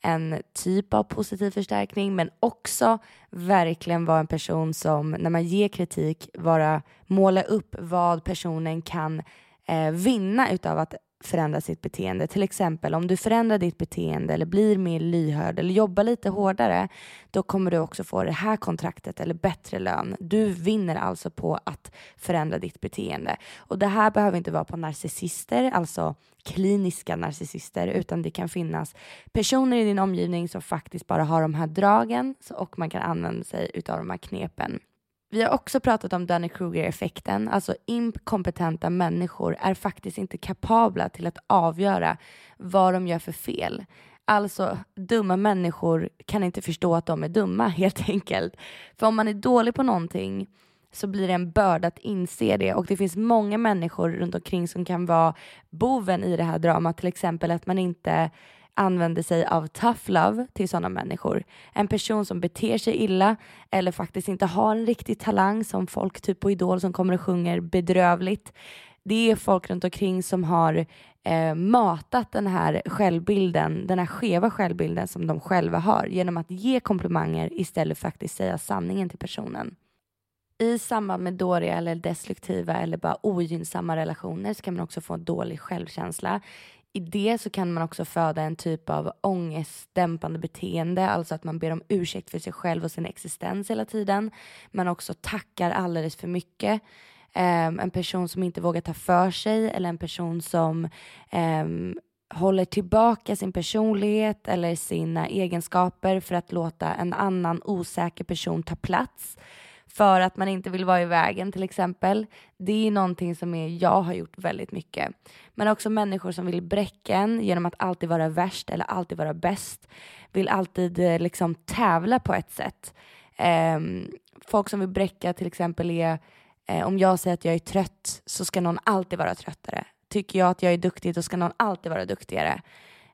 en typ av positiv förstärkning men också verkligen vara en person som när man ger kritik vara måla upp vad personen kan eh, vinna utav att förändra sitt beteende. Till exempel om du förändrar ditt beteende eller blir mer lyhörd eller jobbar lite hårdare, då kommer du också få det här kontraktet eller bättre lön. Du vinner alltså på att förändra ditt beteende. Och det här behöver inte vara på narcissister, alltså kliniska narcissister, utan det kan finnas personer i din omgivning som faktiskt bara har de här dragen och man kan använda sig utav de här knepen. Vi har också pratat om Danny Kruger-effekten. alltså inkompetenta människor är faktiskt inte kapabla till att avgöra vad de gör för fel. Alltså, dumma människor kan inte förstå att de är dumma helt enkelt. För om man är dålig på någonting så blir det en börda att inse det och det finns många människor runt omkring som kan vara boven i det här dramat, till exempel att man inte använder sig av tough love till sådana människor. En person som beter sig illa eller faktiskt inte har en riktig talang som folk typ på Idol som kommer och sjunger bedrövligt. Det är folk runt omkring som har eh, matat den här självbilden, den här skeva självbilden som de själva har genom att ge komplimanger istället för att faktiskt säga sanningen till personen. I samband med dåliga eller destruktiva eller bara ogynnsamma relationer så kan man också få en dålig självkänsla i det så kan man också föda en typ av ångestdämpande beteende, alltså att man ber om ursäkt för sig själv och sin existens hela tiden. Man också tackar alldeles för mycket. Um, en person som inte vågar ta för sig eller en person som um, håller tillbaka sin personlighet eller sina egenskaper för att låta en annan osäker person ta plats för att man inte vill vara i vägen till exempel. Det är någonting som är, jag har gjort väldigt mycket. Men också människor som vill bräcka en genom att alltid vara värst eller alltid vara bäst. Vill alltid eh, liksom tävla på ett sätt. Um, folk som vill bräcka till exempel är, eh, om jag säger att jag är trött så ska någon alltid vara tröttare. Tycker jag att jag är duktig då ska någon alltid vara duktigare.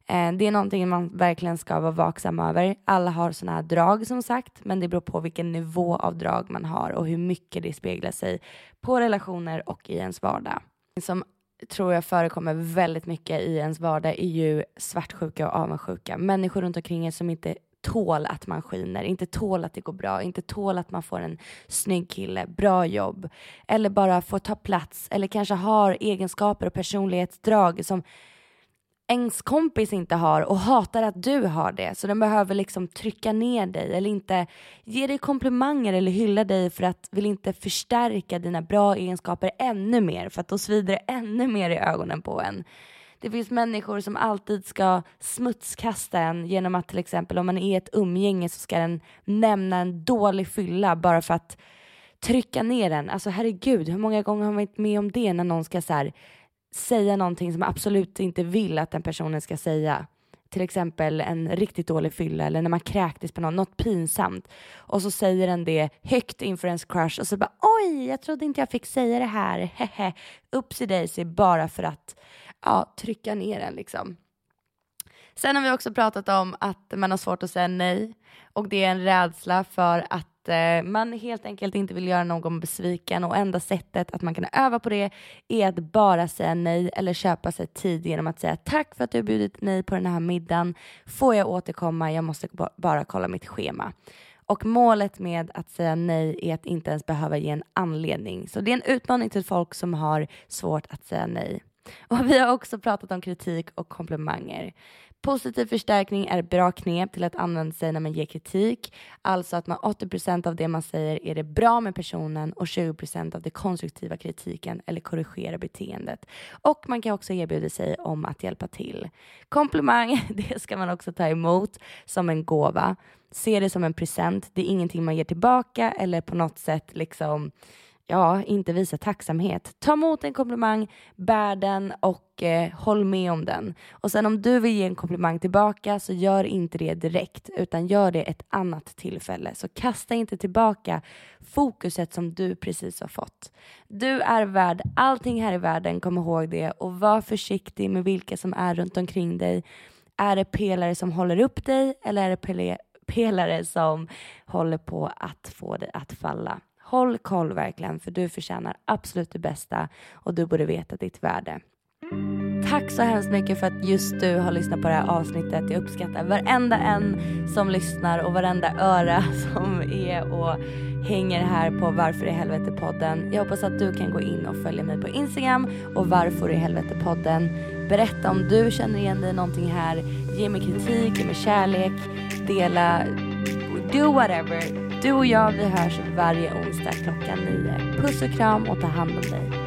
Eh, det är någonting man verkligen ska vara vaksam över. Alla har sådana här drag som sagt, men det beror på vilken nivå av drag man har och hur mycket det speglar sig på relationer och i ens vardag. Som tror jag förekommer väldigt mycket i ens vardag är ju svartsjuka och avundsjuka. Människor runt omkring er som inte tål att man skiner, inte tål att det går bra, inte tål att man får en snygg kille, bra jobb eller bara får ta plats eller kanske har egenskaper och personlighetsdrag som ens kompis inte har och hatar att du har det. Så den behöver liksom trycka ner dig eller inte ge dig komplimanger eller hylla dig för att vill inte förstärka dina bra egenskaper ännu mer för att då svider det ännu mer i ögonen på en. Det finns människor som alltid ska smutskasta en genom att till exempel om man är i ett umgänge så ska den nämna en dålig fylla bara för att trycka ner den. Alltså herregud, hur många gånger har man varit med om det när någon ska så här, säga någonting som man absolut inte vill att den personen ska säga. Till exempel en riktigt dålig fylla eller när man kräktes på någon, något pinsamt. Och så säger den det högt inför ens crush och så bara oj, jag trodde inte jag fick säga det här, hehe, upsi daisy bara för att ja, trycka ner den liksom. Sen har vi också pratat om att man har svårt att säga nej. Och det är en rädsla för att eh, man helt enkelt inte vill göra någon besviken och enda sättet att man kan öva på det är att bara säga nej eller köpa sig tid genom att säga tack för att du har bjudit mig på den här middagen. Får jag återkomma? Jag måste bara kolla mitt schema. Och målet med att säga nej är att inte ens behöva ge en anledning. Så det är en utmaning till folk som har svårt att säga nej. Och vi har också pratat om kritik och komplimanger. Positiv förstärkning är ett bra knep till att använda sig när man ger kritik. Alltså att man 80% av det man säger är det bra med personen och 20% av det konstruktiva kritiken eller korrigera beteendet. Och man kan också erbjuda sig om att hjälpa till. Komplimang, det ska man också ta emot som en gåva. Se det som en present. Det är ingenting man ger tillbaka eller på något sätt liksom ja, inte visa tacksamhet. Ta emot en komplimang, bär den och eh, håll med om den. Och sen om du vill ge en komplimang tillbaka så gör inte det direkt utan gör det ett annat tillfälle. Så kasta inte tillbaka fokuset som du precis har fått. Du är värd allting här i världen, kom ihåg det och var försiktig med vilka som är runt omkring dig. Är det pelare som håller upp dig eller är det pelare som håller på att få dig att falla? Håll koll verkligen, för du förtjänar absolut det bästa och du borde veta ditt värde. Tack så hemskt mycket för att just du har lyssnat på det här avsnittet. Jag uppskattar varenda en som lyssnar och varenda öra som är och hänger här på Varför i helvete podden. Jag hoppas att du kan gå in och följa mig på Instagram och Varför i helvete podden. Berätta om du känner igen dig i någonting här. Ge mig kritik, ge mig kärlek, dela, do whatever. Du och jag, vi hörs varje onsdag klockan nio. Puss och kram och ta hand om dig.